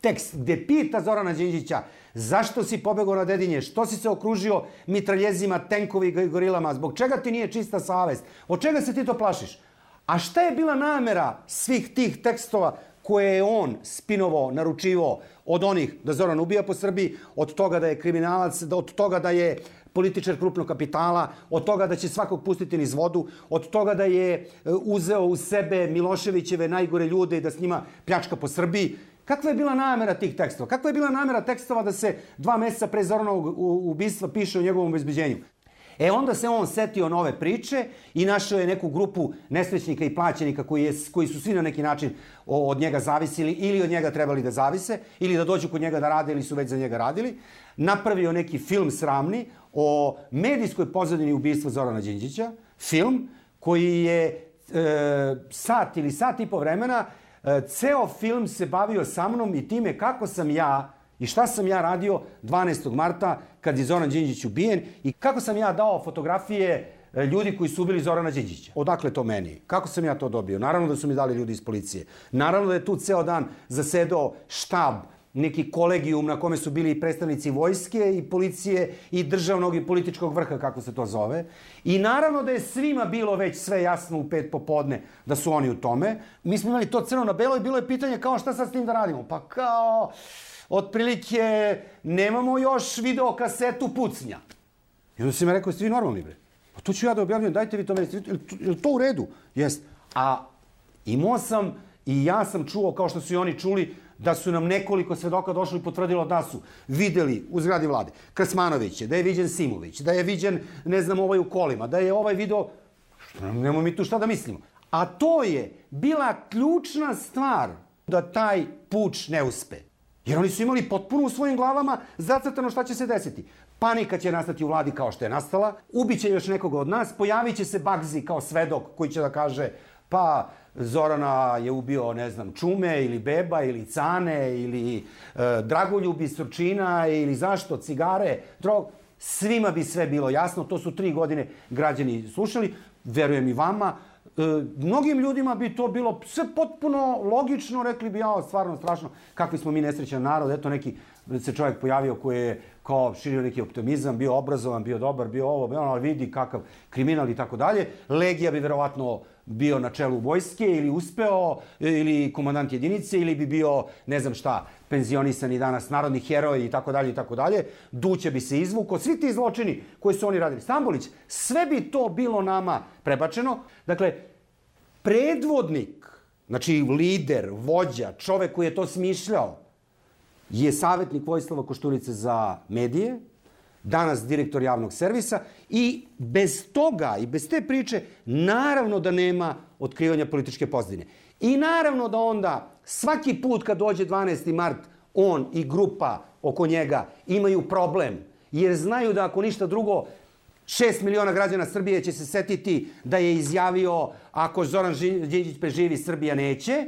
tekst gde pita Zorana Đinđića zašto si pobegao na dedinje, što si se okružio mitraljezima, tenkovi i gorilama, zbog čega ti nije čista savest, od čega se ti to plašiš? A šta je bila namera svih tih tekstova koje je on spinovao, naručivo od onih da Zoran ubija po Srbiji, od toga da je kriminalac, od toga da je političar krupnog kapitala, od toga da će svakog pustiti niz vodu, od toga da je e, uzeo u sebe Miloševićeve najgore ljude i da s njima pljačka po Srbiji. Kakva je bila namera tih tekstova? Kakva je bila namera tekstova da se dva meseca pre Zoranovog ubistva piše o njegovom obezbeđenju? E onda se on setio nove priče i našao je neku grupu nesrećnika i plaćenika koji, je, koji su svi na neki način od njega zavisili ili od njega trebali da zavise ili da dođu kod njega da rade ili su već za njega radili. Napravio neki film sramni o medijskoj pozadini ubistva Zorana Đinđića. Film koji je e, sat ili sat i po vremena e, ceo film se bavio sa mnom i time kako sam ja i šta sam ja radio 12. marta kad je Zoran Đinđić ubijen i kako sam ja dao fotografije e, ljudi koji su ubili Zorana Đinđića. Odakle to meni? Kako sam ja to dobio? Naravno da su mi dali ljudi iz policije. Naravno da je tu ceo dan zasedao štab neki kolegijum na kome su bili predstavnici vojske i policije i državnog i političkog vrha, kako se to zove. I naravno da je svima bilo već sve jasno u pet popodne da su oni u tome. Mi smo imali to crno na belo i bilo je pitanje kao šta sad s tim da radimo? Pa kao, otprilike, nemamo još video kasetu pucnja. I onda si mi rekao, jeste vi normalni bre? Pa to ću ja da objavljam, dajte vi to meni, je to u redu? Jest. A imao sam i ja sam čuo, kao što su i oni čuli, da su nam nekoliko svedoka došli i potvrdilo da su videli u zgradi vlade Krasmanovića, da je viđen Simović, da je viđen, ne znam, ovaj u kolima, da je ovaj video... Nemo mi tu šta da mislimo. A to je bila ključna stvar da taj puč ne uspe. Jer oni su imali potpuno u svojim glavama zacrtano šta će se desiti. Panika će nastati u vladi kao što je nastala, ubiće još nekoga od nas, pojavit će se Bagzi kao svedok koji će da kaže pa Zorana je ubio, ne znam, Čume ili Beba ili Cane ili e, Dragoljubi Surčina ili zašto, cigare, drog. Svima bi sve bilo jasno, to su tri godine građani slušali, verujem i vama. E, mnogim ljudima bi to bilo sve potpuno logično, rekli bi, ja, stvarno strašno, kakvi smo mi nesrećan narod, eto neki se čovjek pojavio koji je kao širio neki optimizam, bio obrazovan, bio dobar, bio ovo, ono, vidi kakav kriminal i tako dalje. Legija bi verovatno bio na čelu vojske ili uspeo, ili komandant jedinice, ili bi bio, ne znam šta, penzionisani danas narodni heroj i tako dalje i tako dalje. Duće bi se izvuko. Svi ti zločini koji su oni radili. Stambolić, sve bi to bilo nama prebačeno. Dakle, predvodnik, znači lider, vođa, čovek koji je to smišljao, je savjetnik Vojislava Košturice za medije, danas direktor javnog servisa i bez toga i bez te priče naravno da nema otkrivanja političke pozdine. I naravno da onda svaki put kad dođe 12. mart on i grupa oko njega imaju problem jer znaju da ako ništa drugo 6 miliona građana Srbije će se setiti da je izjavio ako Zoran Đinđić preživi, Srbija neće.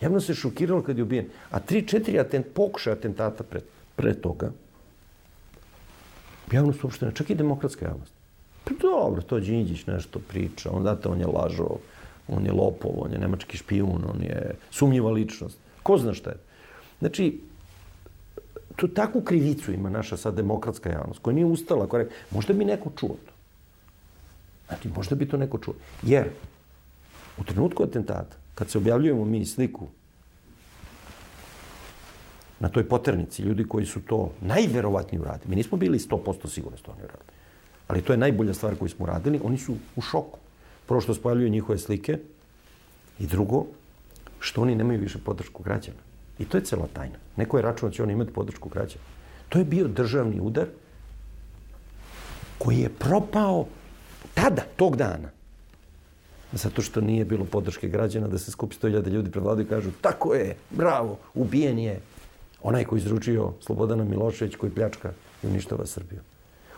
Javno se šokiralo kad je ubijen. A 3-4 atent, pokušaja atentata pre, pre toga, javnost uopšte čak i demokratska javnost. Pa dobro, to Đinđić nešto priča, on date, on je lažo, on je lopov, on je nemački špijun, on je sumnjiva ličnost. Ko zna šta je? Znači, tu takvu krivicu ima naša sad demokratska javnost, koja nije ustala, koja je, možda bi neko čuo to. Znači, možda bi to neko čuo. Jer, u trenutku atentata, kad se objavljujemo mi sliku na toj poternici, ljudi koji su to najverovatnije uradili. Mi nismo bili 100% sigurni što oni uradili. Ali to je najbolja stvar koju smo uradili. Oni su u šoku. Prvo što spaljuju njihove slike i drugo, što oni nemaju više podršku građana. I to je cela tajna. Neko je računao da će oni imati podršku građana. To je bio državni udar koji je propao tada, tog dana. Zato što nije bilo podrške građana da se skupi 100.000 ljudi pred vladu i kažu tako je, bravo, ubijen je onaj koji izručio Slobodana Milošević koji pljačka i uništava Srbiju.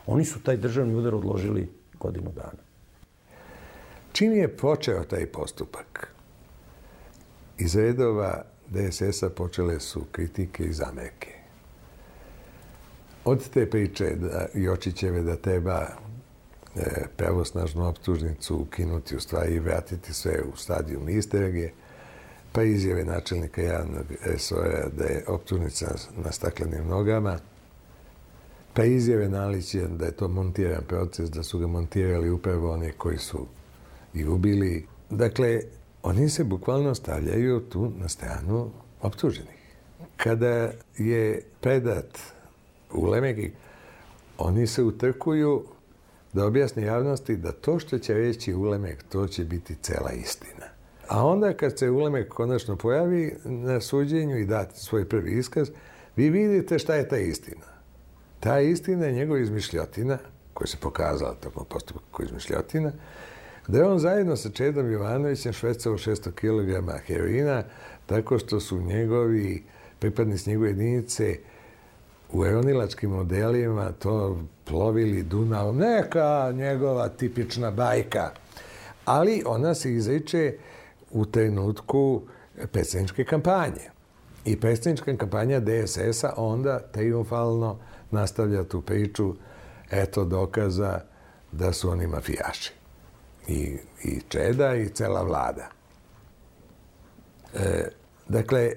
Oni su taj državni udar odložili godinu dana. Čim je počeo taj postupak, iz redova DSS-a počele su kritike i zamerke. Od te priče da Jočićeve da treba e, pravosnažnu optužnicu ukinuti u stvari i vratiti sve u stadijum istrage, pa izjave načelnika javnog resora da je optužnica na staklenim nogama, pa izjave Nalića da je to montiran proces, da su ga montirali upravo oni koji su i ubili. Dakle, oni se bukvalno stavljaju tu na stranu optuženih. Kada je predat u Lemegi, oni se utrkuju da objasne javnosti da to što će reći Ulemek, to će biti cela istina. A onda kad se Ulemek konačno pojavi na suđenju i dati svoj prvi iskaz, vi vidite šta je ta istina. Ta istina je njegova izmišljotina, koja se pokazala tokom postupka kao izmišljotina, da je on zajedno sa Čedom Jovanovićem švecao 600 kg heroina, tako što su njegovi pripadnici njegove jedinice u eonilačkim modelima to plovili Dunavom. Neka njegova tipična bajka. Ali ona se izriče u trenutku predsjedničke kampanje. I predsjednička kampanja DSS-a onda triumfalno nastavlja tu priču eto dokaza da su oni mafijaši. I, i Čeda i cela vlada. E, dakle,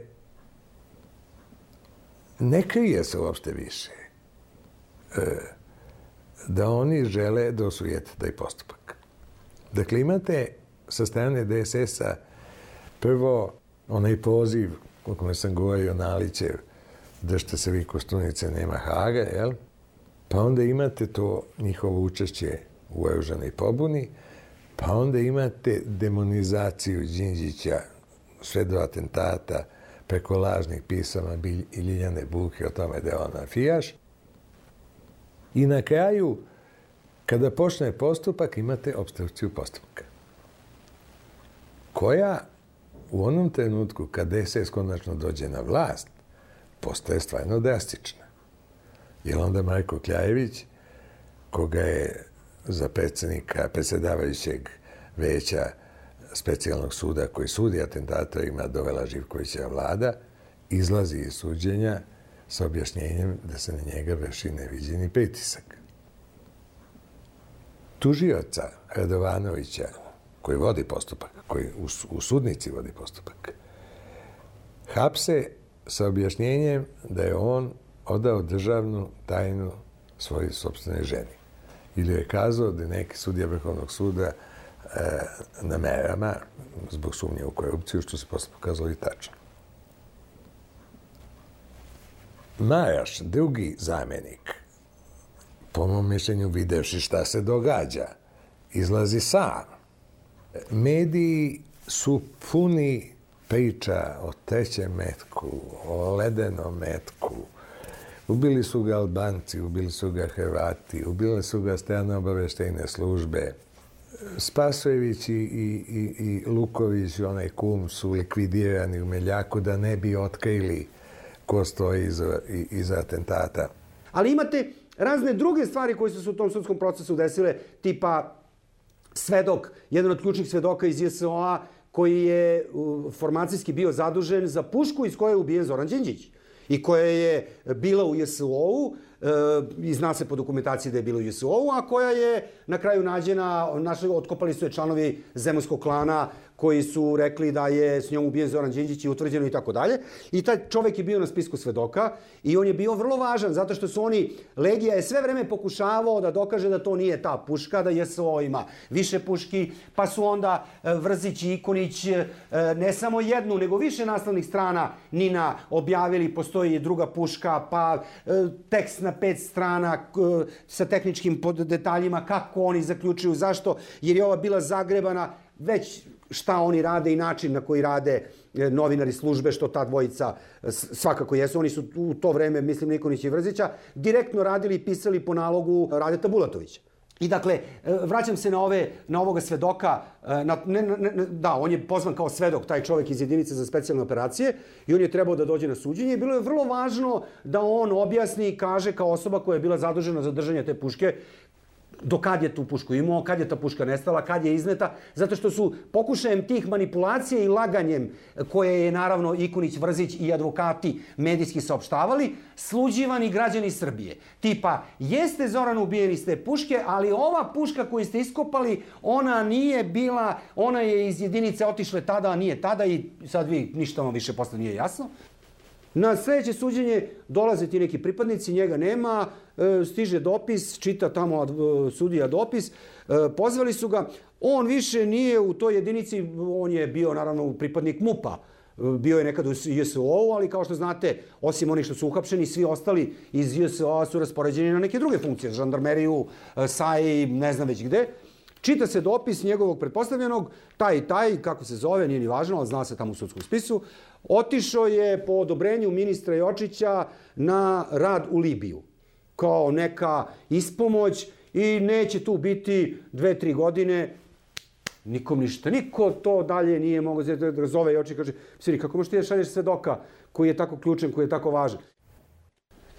ne krije se uopšte više e, da oni žele da osujete taj postupak. Dakle, imate sa strane DSS-a prvo onaj poziv o kome sam govorio Nalićev držite se vi kostunice, nema Haga, jel? Pa onda imate to njihovo učešće u oružanoj pobuni, pa onda imate demonizaciju Đinđića sve do atentata preko lažnih pisama i Ljiljane Buke o tome da je on mafijaš. I na kraju, kada počne postupak, imate obstrukciju postupka. Koja u onom trenutku kad DSS konačno dođe na vlast, postaje stvarno drastična. Jer onda Marko Kljajević, koga je za predsednika, predsedavajućeg veća specijalnog suda koji sudi atentatorima dovela Živkovića vlada, izlazi iz suđenja sa objašnjenjem da se na njega vrši neviđeni pritisak. Tužioca Radovanovića, koji vodi postupak, koji u, u sudnici vodi postupak, hapse sa objašnjenjem da je on odao državnu tajnu svojoj sobstvenoj ženi. Ili je kazao da je neki sudija Vrhovnog suda e, na merama zbog sumnje u korupciju, što se posle pokazalo i tačno. Majaš, drugi zamenik, po mom mišljenju videvši šta se događa, izlazi sam. Mediji su puni priča o trećem metku, o ledenom metku. Ubili su ga Albanci, ubili su ga Hrvati, ubili su ga strane obaveštejne službe. Spasojević i, i, i Luković, onaj kum, su likvidirani u Meljaku da ne bi otkrili ko stoji iza, iza atentata. Ali imate razne druge stvari koje su se u tom sudskom procesu desile, tipa svedok, jedan od ključnih svedoka iz JSO-a koji je formacijski bio zadužen za pušku iz koje je ubijen Zoran Đinđić i koja je bila u JSO-u, e, i zna se po dokumentaciji da je bila u JSO-u, a koja je na kraju nađena, našli, otkopali su je članovi zemunskog klana koji su rekli da je s njom ubijen Zoran Đinđić i utvrđeno i tako dalje. I taj čovek je bio na spisku svedoka i on je bio vrlo važan zato što su oni, Legija je sve vreme pokušavao da dokaže da to nije ta puška, da je SO ima više puški, pa su onda e, Vrzić i Ikonić e, ne samo jednu, nego više nastavnih strana Nina objavili, postoji druga puška, pa e, tekst na pet strana sa tehničkim detaljima, kako oni zaključuju, zašto, jer je ova bila zagrebana već šta oni rade i način na koji rade e, novinari službe, što ta dvojica svakako jesu. Oni su u to vreme, mislim, Nikonić i Vrzića, direktno radili i pisali po nalogu Radeta Bulatovića. I dakle, e, vraćam se na, ove, na ovoga svedoka, e, na, ne, ne, da, on je pozvan kao svedok, taj čovek iz jedinice za specijalne operacije i on je trebao da dođe na suđenje i bilo je vrlo važno da on objasni i kaže kao osoba koja je bila zadužena za držanje te puške, do kad je tu pušku imao, kad je ta puška nestala, kad je izneta, zato što su pokušajem tih manipulacija i laganjem koje je naravno Ikonić, Vrzić i advokati medijski saopštavali, sluđivani građani Srbije. Tipa, jeste Zoran ubijen iz te puške, ali ova puška koju ste iskopali, ona nije bila, ona je iz jedinice otišle tada, a nije tada i sad vi ništa vam više posle nije jasno. Na sledeće suđenje dolaze ti neki pripadnici, njega nema, e, stiže dopis, čita tamo e, sudija dopis, e, pozvali su ga, on više nije u toj jedinici, on je bio naravno pripadnik MUPA, bio je nekad u JSO-u, ali kao što znate, osim onih što su uhapšeni, svi ostali iz JSO-a su raspoređeni na neke druge funkcije, žandarmeriju, SAI, ne znam već gde. Čita se dopis njegovog pretpostavljenog, taj i taj, kako se zove, nije ni važno, ali zna se tamo u sudskom spisu, otišao je po odobrenju ministra Jočića na rad u Libiju kao neka ispomoć i neće tu biti dve, tri godine nikom ništa. Niko to dalje nije mogao da zove Jočić kaže, Siri, kako možeš ti da šalješ svedoka koji je tako ključan, koji je tako važan?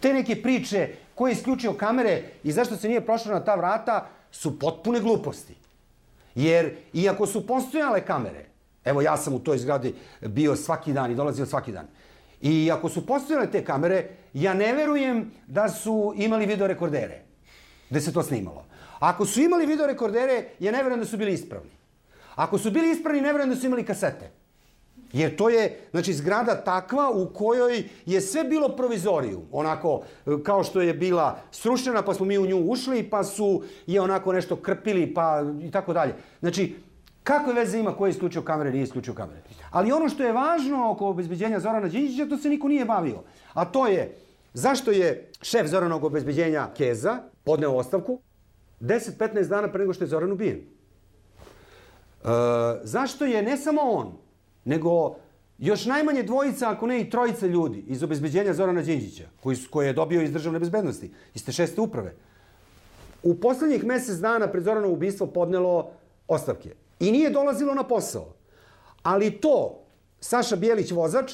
Te neke priče, ko je isključio kamere i zašto se nije prošlo na ta vrata, su potpune gluposti. Jer, iako su postojale kamere, evo ja sam u toj zgradi bio svaki dan i dolazio svaki dan, i ako su postojale te kamere, ja ne verujem da su imali videorekordere, gde se to snimalo. Ako su imali videorekordere, ja ne verujem da su bili ispravni. Ako su bili ispravni, ne verujem da su imali kasete. Jer to je, znači, zgrada takva u kojoj je sve bilo provizoriju. Onako, kao što je bila srušena, pa smo mi u nju ušli, pa su je onako nešto krpili, pa i tako dalje. Znači, kakve veze ima ko je isključio kamere, nije isključio kamere. Ali ono što je važno oko obezbeđenja Zorana Đinđića, to se niko nije bavio. A to je, zašto je šef Zoranog obezbeđenja Keza podneo ostavku 10-15 dana pre nego što je Zoran ubijen? E, zašto je ne samo on, nego još najmanje dvojica, ako ne i trojica ljudi iz obezbeđenja Zorana Đinđića, koji, koje je dobio iz državne bezbednosti, iz te šeste uprave, u poslednjih mesec dana pred Zoranovo ubistvo podnelo ostavke. I nije dolazilo na posao. Ali to, Saša Bijelić vozač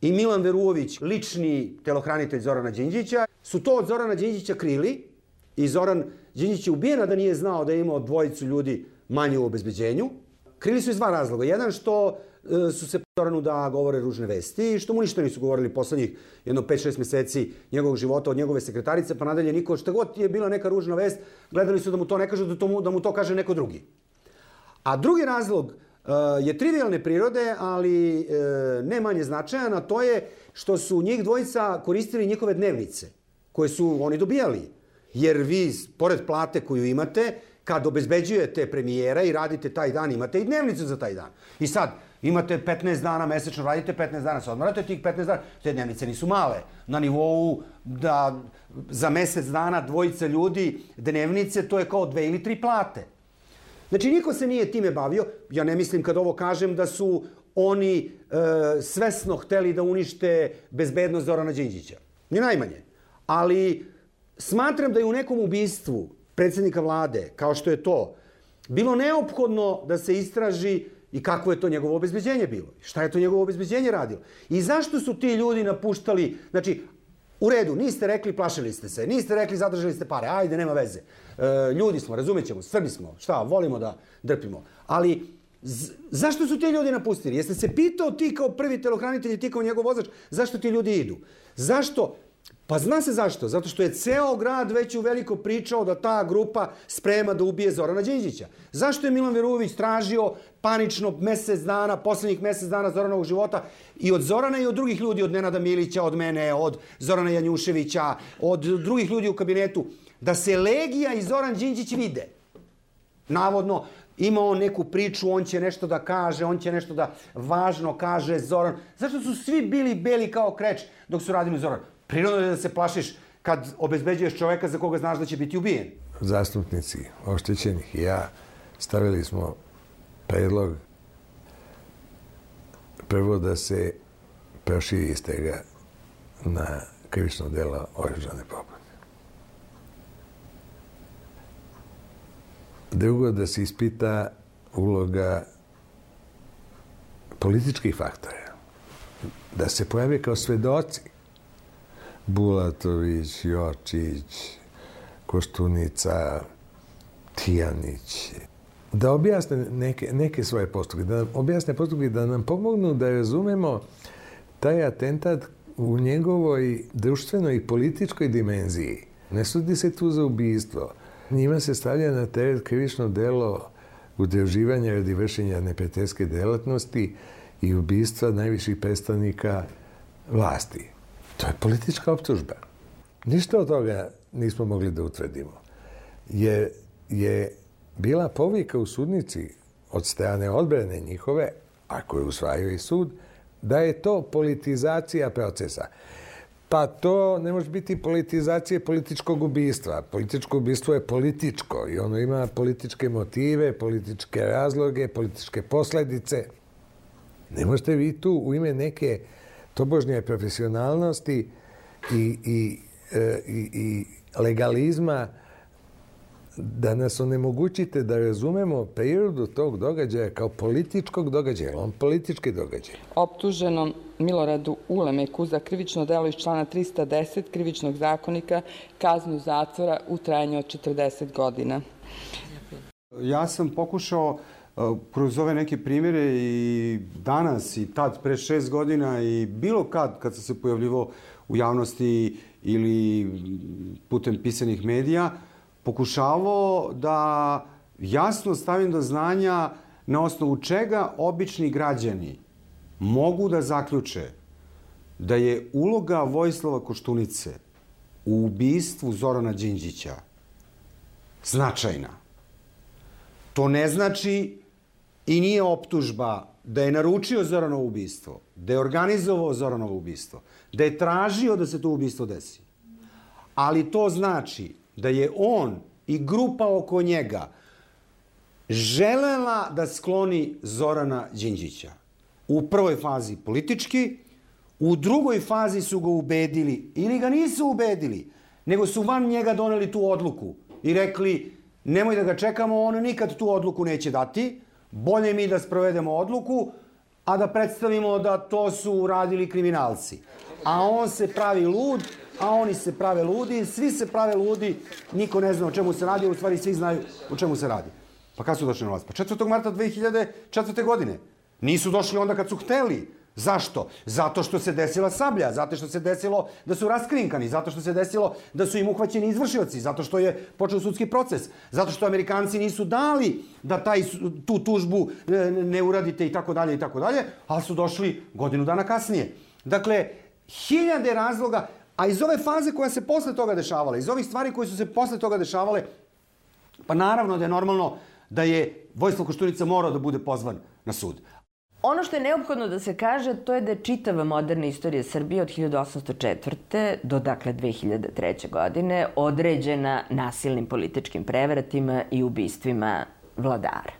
i Milan Veruović, lični telohranitelj Zorana Đinđića, su to od Zorana Đinđića krili i Zoran Đinđić je ubijena da nije znao da je imao dvojicu ljudi manje u obezbeđenju. Krili su iz dva razloga. Jedan što E, su se Zoranu da govore ružne vesti, što mu ništa nisu govorili poslednjih jedno 5-6 meseci njegovog života od njegove sekretarice, pa nadalje niko, šta god je bila neka ružna vest, gledali su da mu to ne kažu, da, to mu, da mu to kaže neko drugi. A drugi razlog uh, je trivialne prirode, ali uh, ne manje značajan, a to je što su njih dvojica koristili njihove dnevnice, koje su oni dobijali. Jer vi, pored plate koju imate, kad obezbeđujete premijera i radite taj dan, imate i dnevnicu za taj dan. I sad, Imate 15 dana mesečno, radite 15 dana, se odmarate tih 15 dana. Te dnevnice nisu male. Na nivou da za mesec dana dvojica ljudi dnevnice, to je kao dve ili tri plate. Znači, niko se nije time bavio. Ja ne mislim kad ovo kažem da su oni e, svesno hteli da unište bezbednost Zorana Đinđića. Ni najmanje. Ali smatram da je u nekom ubistvu predsednika vlade, kao što je to, bilo neophodno da se istraži I kako je to njegovo obezbeđenje bilo? Šta je to njegovo obezbeđenje radilo? I zašto su ti ljudi napuštali, znači, u redu, niste rekli, plašili ste se, niste rekli, zadržali ste pare, ajde, nema veze. E, ljudi smo, razumećemo, srbi smo, šta, volimo da drpimo. Ali, zašto su ti ljudi napustili? Jeste se pitao ti kao prvi telohranitelj i ti kao njegov vozač, zašto ti ljudi idu? Zašto Pa zna se zašto. Zato što je ceo grad već u veliko pričao da ta grupa sprema da ubije Zorana Đinđića. Zašto je Milan Veruvić tražio panično mesec dana, poslednjih mesec dana Zoranovog života i od Zorana i od drugih ljudi, od Nenada Milića, od mene, od Zorana Janjuševića, od drugih ljudi u kabinetu, da se Legija i Zoran Đinđić vide. Navodno, ima on neku priču, on će nešto da kaže, on će nešto da važno kaže Zoran. Zašto su svi bili beli kao kreč dok su radili Zoran? Prirodno je da se plašiš kad obezbeđuješ čoveka za koga znaš da će biti ubijen. Zastupnici oštećenih i ja stavili smo predlog prvo da se proširi istega na krivično delo oružane pobune. Drugo, da se ispita uloga političkih faktora. Da se pojave kao svedoci Bulatović, Jočić, Koštunica, Tijanić, da objasne neke, neke svoje postupke, da objasne postupke, da nam pomognu da razumemo taj atentat u njegovoj društvenoj i političkoj dimenziji. Ne sudi se tu za ubijstvo. Njima se stavlja na teret krivično delo udruživanja radi vršenja neprijateljske delatnosti i ubistva najviših predstavnika vlasti. To je politička optužba. Ništa od toga nismo mogli da utvrdimo. Je, je bila povika u sudnici od strane odbrane njihove, ako je usvajao i sud, da je to politizacija procesa. Pa to ne može biti politizacija političkog ubistva. Političko ubistvo je političko i ono ima političke motive, političke razloge, političke posledice. Ne možete vi tu u ime neke tobožnje profesionalnosti i, i, e, i, i legalizma da nas onemogućite da razumemo prirodu tog događaja kao političkog događaja. On politički događaj. Optuženom Miloradu Ulemeku za krivično delo iz člana 310 krivičnog zakonika kaznu zatvora u trajanju od 40 godina. Ja sam pokušao e, kroz ove neke primjere i danas i tad pre šest godina i bilo kad kad sam se pojavljivo u javnosti ili putem pisanih medija, pokušavao da jasno stavim do znanja na osnovu čega obični građani mogu da zaključe da je uloga Vojislava Koštunice u ubistvu Zorana Đinđića značajna. To ne znači i nije optužba da je naručio Zoranovo ubistvo, da je organizovao Zoranovo ubistvo, da je tražio da se to ubistvo desi. Ali to znači da je on i grupa oko njega želela da skloni Zorana Đinđića. U prvoj fazi politički, u drugoj fazi su ga ubedili, ili ga nisu ubedili, nego su van njega doneli tu odluku i rekli nemoj da ga čekamo, on nikad tu odluku neće dati, bolje mi da sprovedemo odluku, a da predstavimo da to su uradili kriminalci. A on se pravi lud a oni se prave ludi, svi se prave ludi, niko ne zna o čemu se radi, u stvari svi znaju o čemu se radi. Pa kad su došli na vlast? Pa 4. marta 2004. godine. Nisu došli onda kad su hteli. Zašto? Zato što se desila sablja, zato što se desilo da su raskrinkani, zato što se desilo da su im uhvaćeni izvršioci, zato što je počeo sudski proces, zato što Amerikanci nisu dali da taj, tu tužbu e, ne uradite i tako dalje i tako dalje, ali su došli godinu dana kasnije. Dakle, hiljade razloga, A iz ove faze koja se posle toga dešavala, iz ovih stvari koje su se posle toga dešavale, pa naravno da je normalno da je Vojislav Koštunica morao da bude pozvan na sud. Ono što je neophodno da se kaže, to je da je čitava moderna istorija Srbije od 1804. do dakle 2003. godine određena nasilnim političkim prevratima i ubistvima vladara.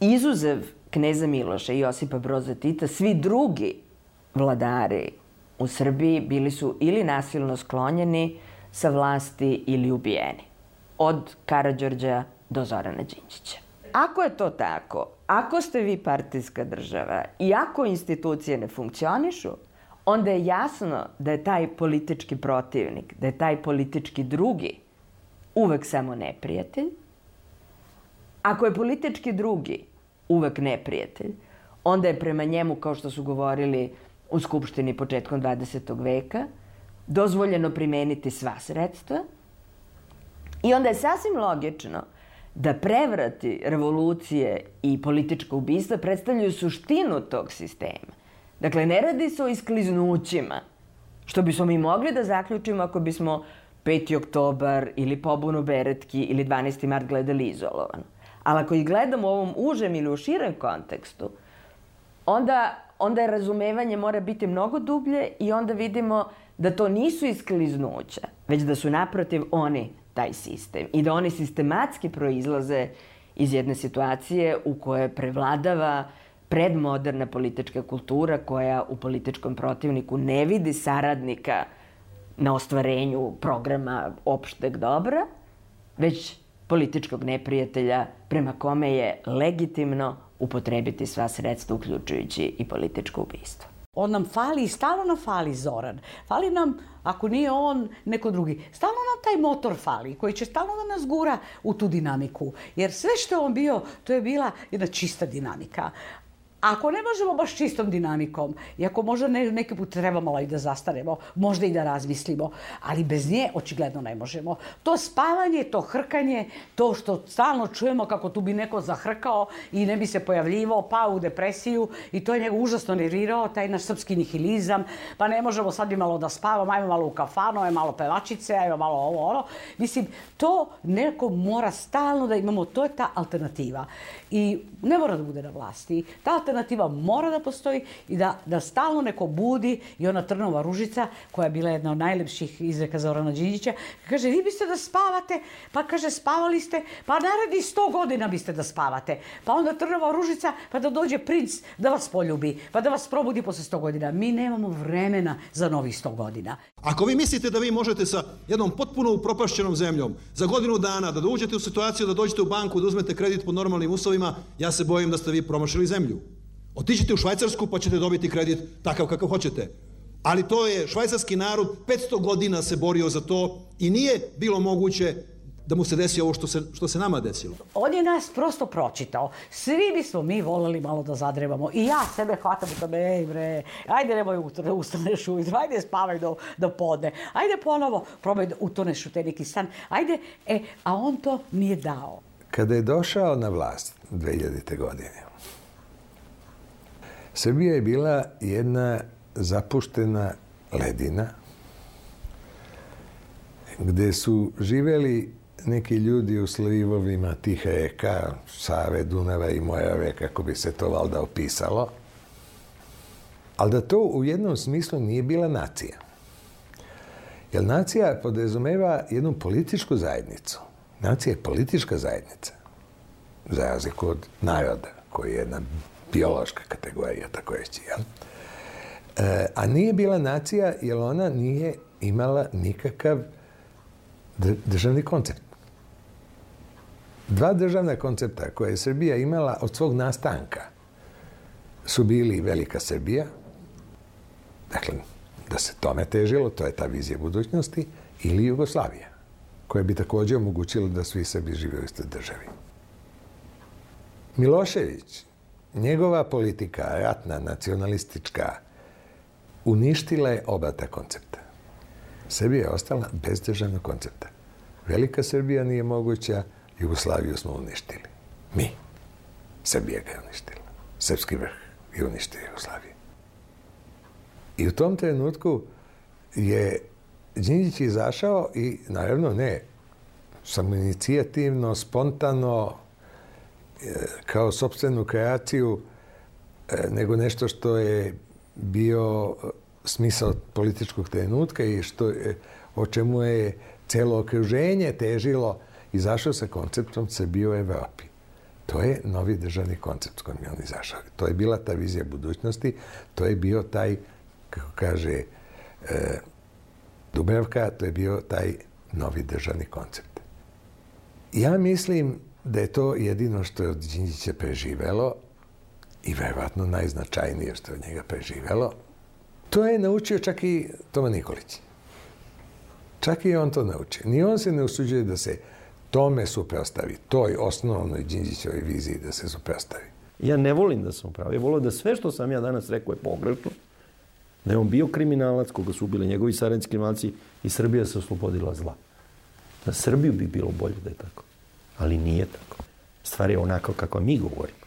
Izuzev kneza Miloša i Josipa Broza Tita, svi drugi vladari u Srbiji bili su ili nasilno sklonjeni sa vlasti ili ubijeni. Od Karadžorđa do Zorana Đinđića. Ako je to tako, ako ste vi partijska država i ako institucije ne funkcionišu, onda je jasno da je taj politički protivnik, da je taj politički drugi uvek samo neprijatelj. Ako je politički drugi uvek neprijatelj, onda je prema njemu, kao što su govorili u Skupštini početkom 20. veka, dozvoljeno primeniti sva sredstva i onda je sasvim logično da prevrati, revolucije i politička ubistva predstavljaju suštinu tog sistema. Dakle, ne radi se o iskliznućima, što bismo mi mogli da zaključimo ako bismo 5. oktobar ili pobunu Beretki ili 12. mart gledali izolovano. Ali ako ih gledamo u ovom užem ili u širem kontekstu, onda, onda je razumevanje mora biti mnogo dublje i onda vidimo da to nisu iskliznuća, već da su naprotiv oni taj sistem i da oni sistematski proizlaze iz jedne situacije u kojoj prevladava predmoderna politička kultura koja u političkom protivniku ne vidi saradnika na ostvarenju programa opšteg dobra, već političkog neprijatelja prema kome je legitimno upotrebiti sva sredstva, uključujući i političko ubistvo. On nam fali i stalno nam fali Zoran. Fali nam, ako nije on, neko drugi. Stalno nam taj motor fali, koji će stalno da nas gura u tu dinamiku. Jer sve što je on bio, to je bila jedna čista dinamika. Ako ne možemo baš čistom dinamikom, i ako možda ne, neki put treba malo i da zastanemo, možda i da razmislimo, ali bez nje očigledno ne možemo. To spavanje, to hrkanje, to što stalno čujemo kako tu bi neko zahrkao i ne bi se pojavljivao, pa u depresiju i to je njega užasno nervirao, taj naš srpski nihilizam, pa ne možemo sad bi malo da spavamo, ajmo malo u kafanu, ajmo malo pevačice, ajmo malo ovo, ono. Mislim, to neko mora stalno da imamo, to je ta alternativa. I ne mora da bude na vlasti. Ta mora da postoji i da, da stalno neko budi i ona Trnova ružica, koja je bila jedna od najlepših izreka Zorana Đinđića, kaže, vi biste da spavate, pa kaže, spavali ste, pa naredi sto godina biste da spavate. Pa onda Trnova ružica, pa da dođe princ da vas poljubi, pa da vas probudi posle sto godina. Mi nemamo vremena za novih sto godina. Ako vi mislite da vi možete sa jednom potpuno upropašćenom zemljom za godinu dana da dođete u situaciju da dođete u banku da uzmete kredit po normalnim uslovima, ja se bojim da ste vi promašili zemlju. Otiđite u Švajcarsku pa ćete dobiti kredit takav kakav hoćete. Ali to je, švajcarski narod 500 godina se borio za to i nije bilo moguće da mu se desi ovo što se, što se nama desilo. On je nas prosto pročitao. Svi bismo mi voleli malo da zadrevamo. I ja sebe hvatam u tome, ej bre, ajde nemoj da ustaneš ujutro, ajde spavaj do, do podne, ajde ponovo probaj da utoneš u te neki san, ajde, e, a on to nije dao. Kada je došao na vlast 2000. godine, Srbija je bila jedna zapuštena ledina gde su živeli neki ljudi u slivovima tihe reka, Save, Dunava i Mojave, kako bi se to valda opisalo, ali da to u jednom smislu nije bila nacija. Jer nacija podrazumeva jednu političku zajednicu. Nacija je politička zajednica, za razliku od naroda, koji je jedna biološka kategorija, tako reći. Jel? E, a nije bila nacija jer ona nije imala nikakav državni koncept. Dva državna koncepta koje je Srbija imala od svog nastanka su bili Velika Srbija, dakle, da se tome težilo, to je ta vizija budućnosti, ili Jugoslavija, koja bi također omogućila da svi Srbi žive u istoj državi. Milošević, njegova politika, ratna, nacionalistička, uništila je oba ta koncepta. Srbija je ostala bez državnog koncepta. Velika Srbija nije moguća, Jugoslaviju smo uništili. Mi. Srbija ga je uništila. Srpski vrh je uništio Jugoslaviju. I u tom trenutku je Đinđić izašao i, naravno, ne, samo inicijativno, spontano, kao sobstvenu kreaciju, e, nego nešto što je bio smisao političkog trenutka i što je, o čemu je celo okruženje težilo izašao sa konceptom Srbije u Evropi. To je novi državni koncept s kojim je on izašao. To je bila ta vizija budućnosti, to je bio taj, kako kaže e, Dubravka, to je bio taj novi državni koncept. Ja mislim da je to jedino što je od Đinđića preživelo i verovatno najznačajnije što je od njega preživelo. To je naučio čak i Toma Nikolić. Čak i on to naučio. Ni on se ne usuđuje da se tome suprostavi, toj osnovnoj Đinđićevoj viziji da se suprostavi. Ja ne volim da sam upravo. Ja volim da sve što sam ja danas rekao je pogrešno Da je on bio kriminalac, koga su ubili njegovi saradnici kriminalci i Srbija se oslobodila zla. Na Srbiju bi bilo bolje da je tako ali nije tako. Stvar je onako kako mi govorimo.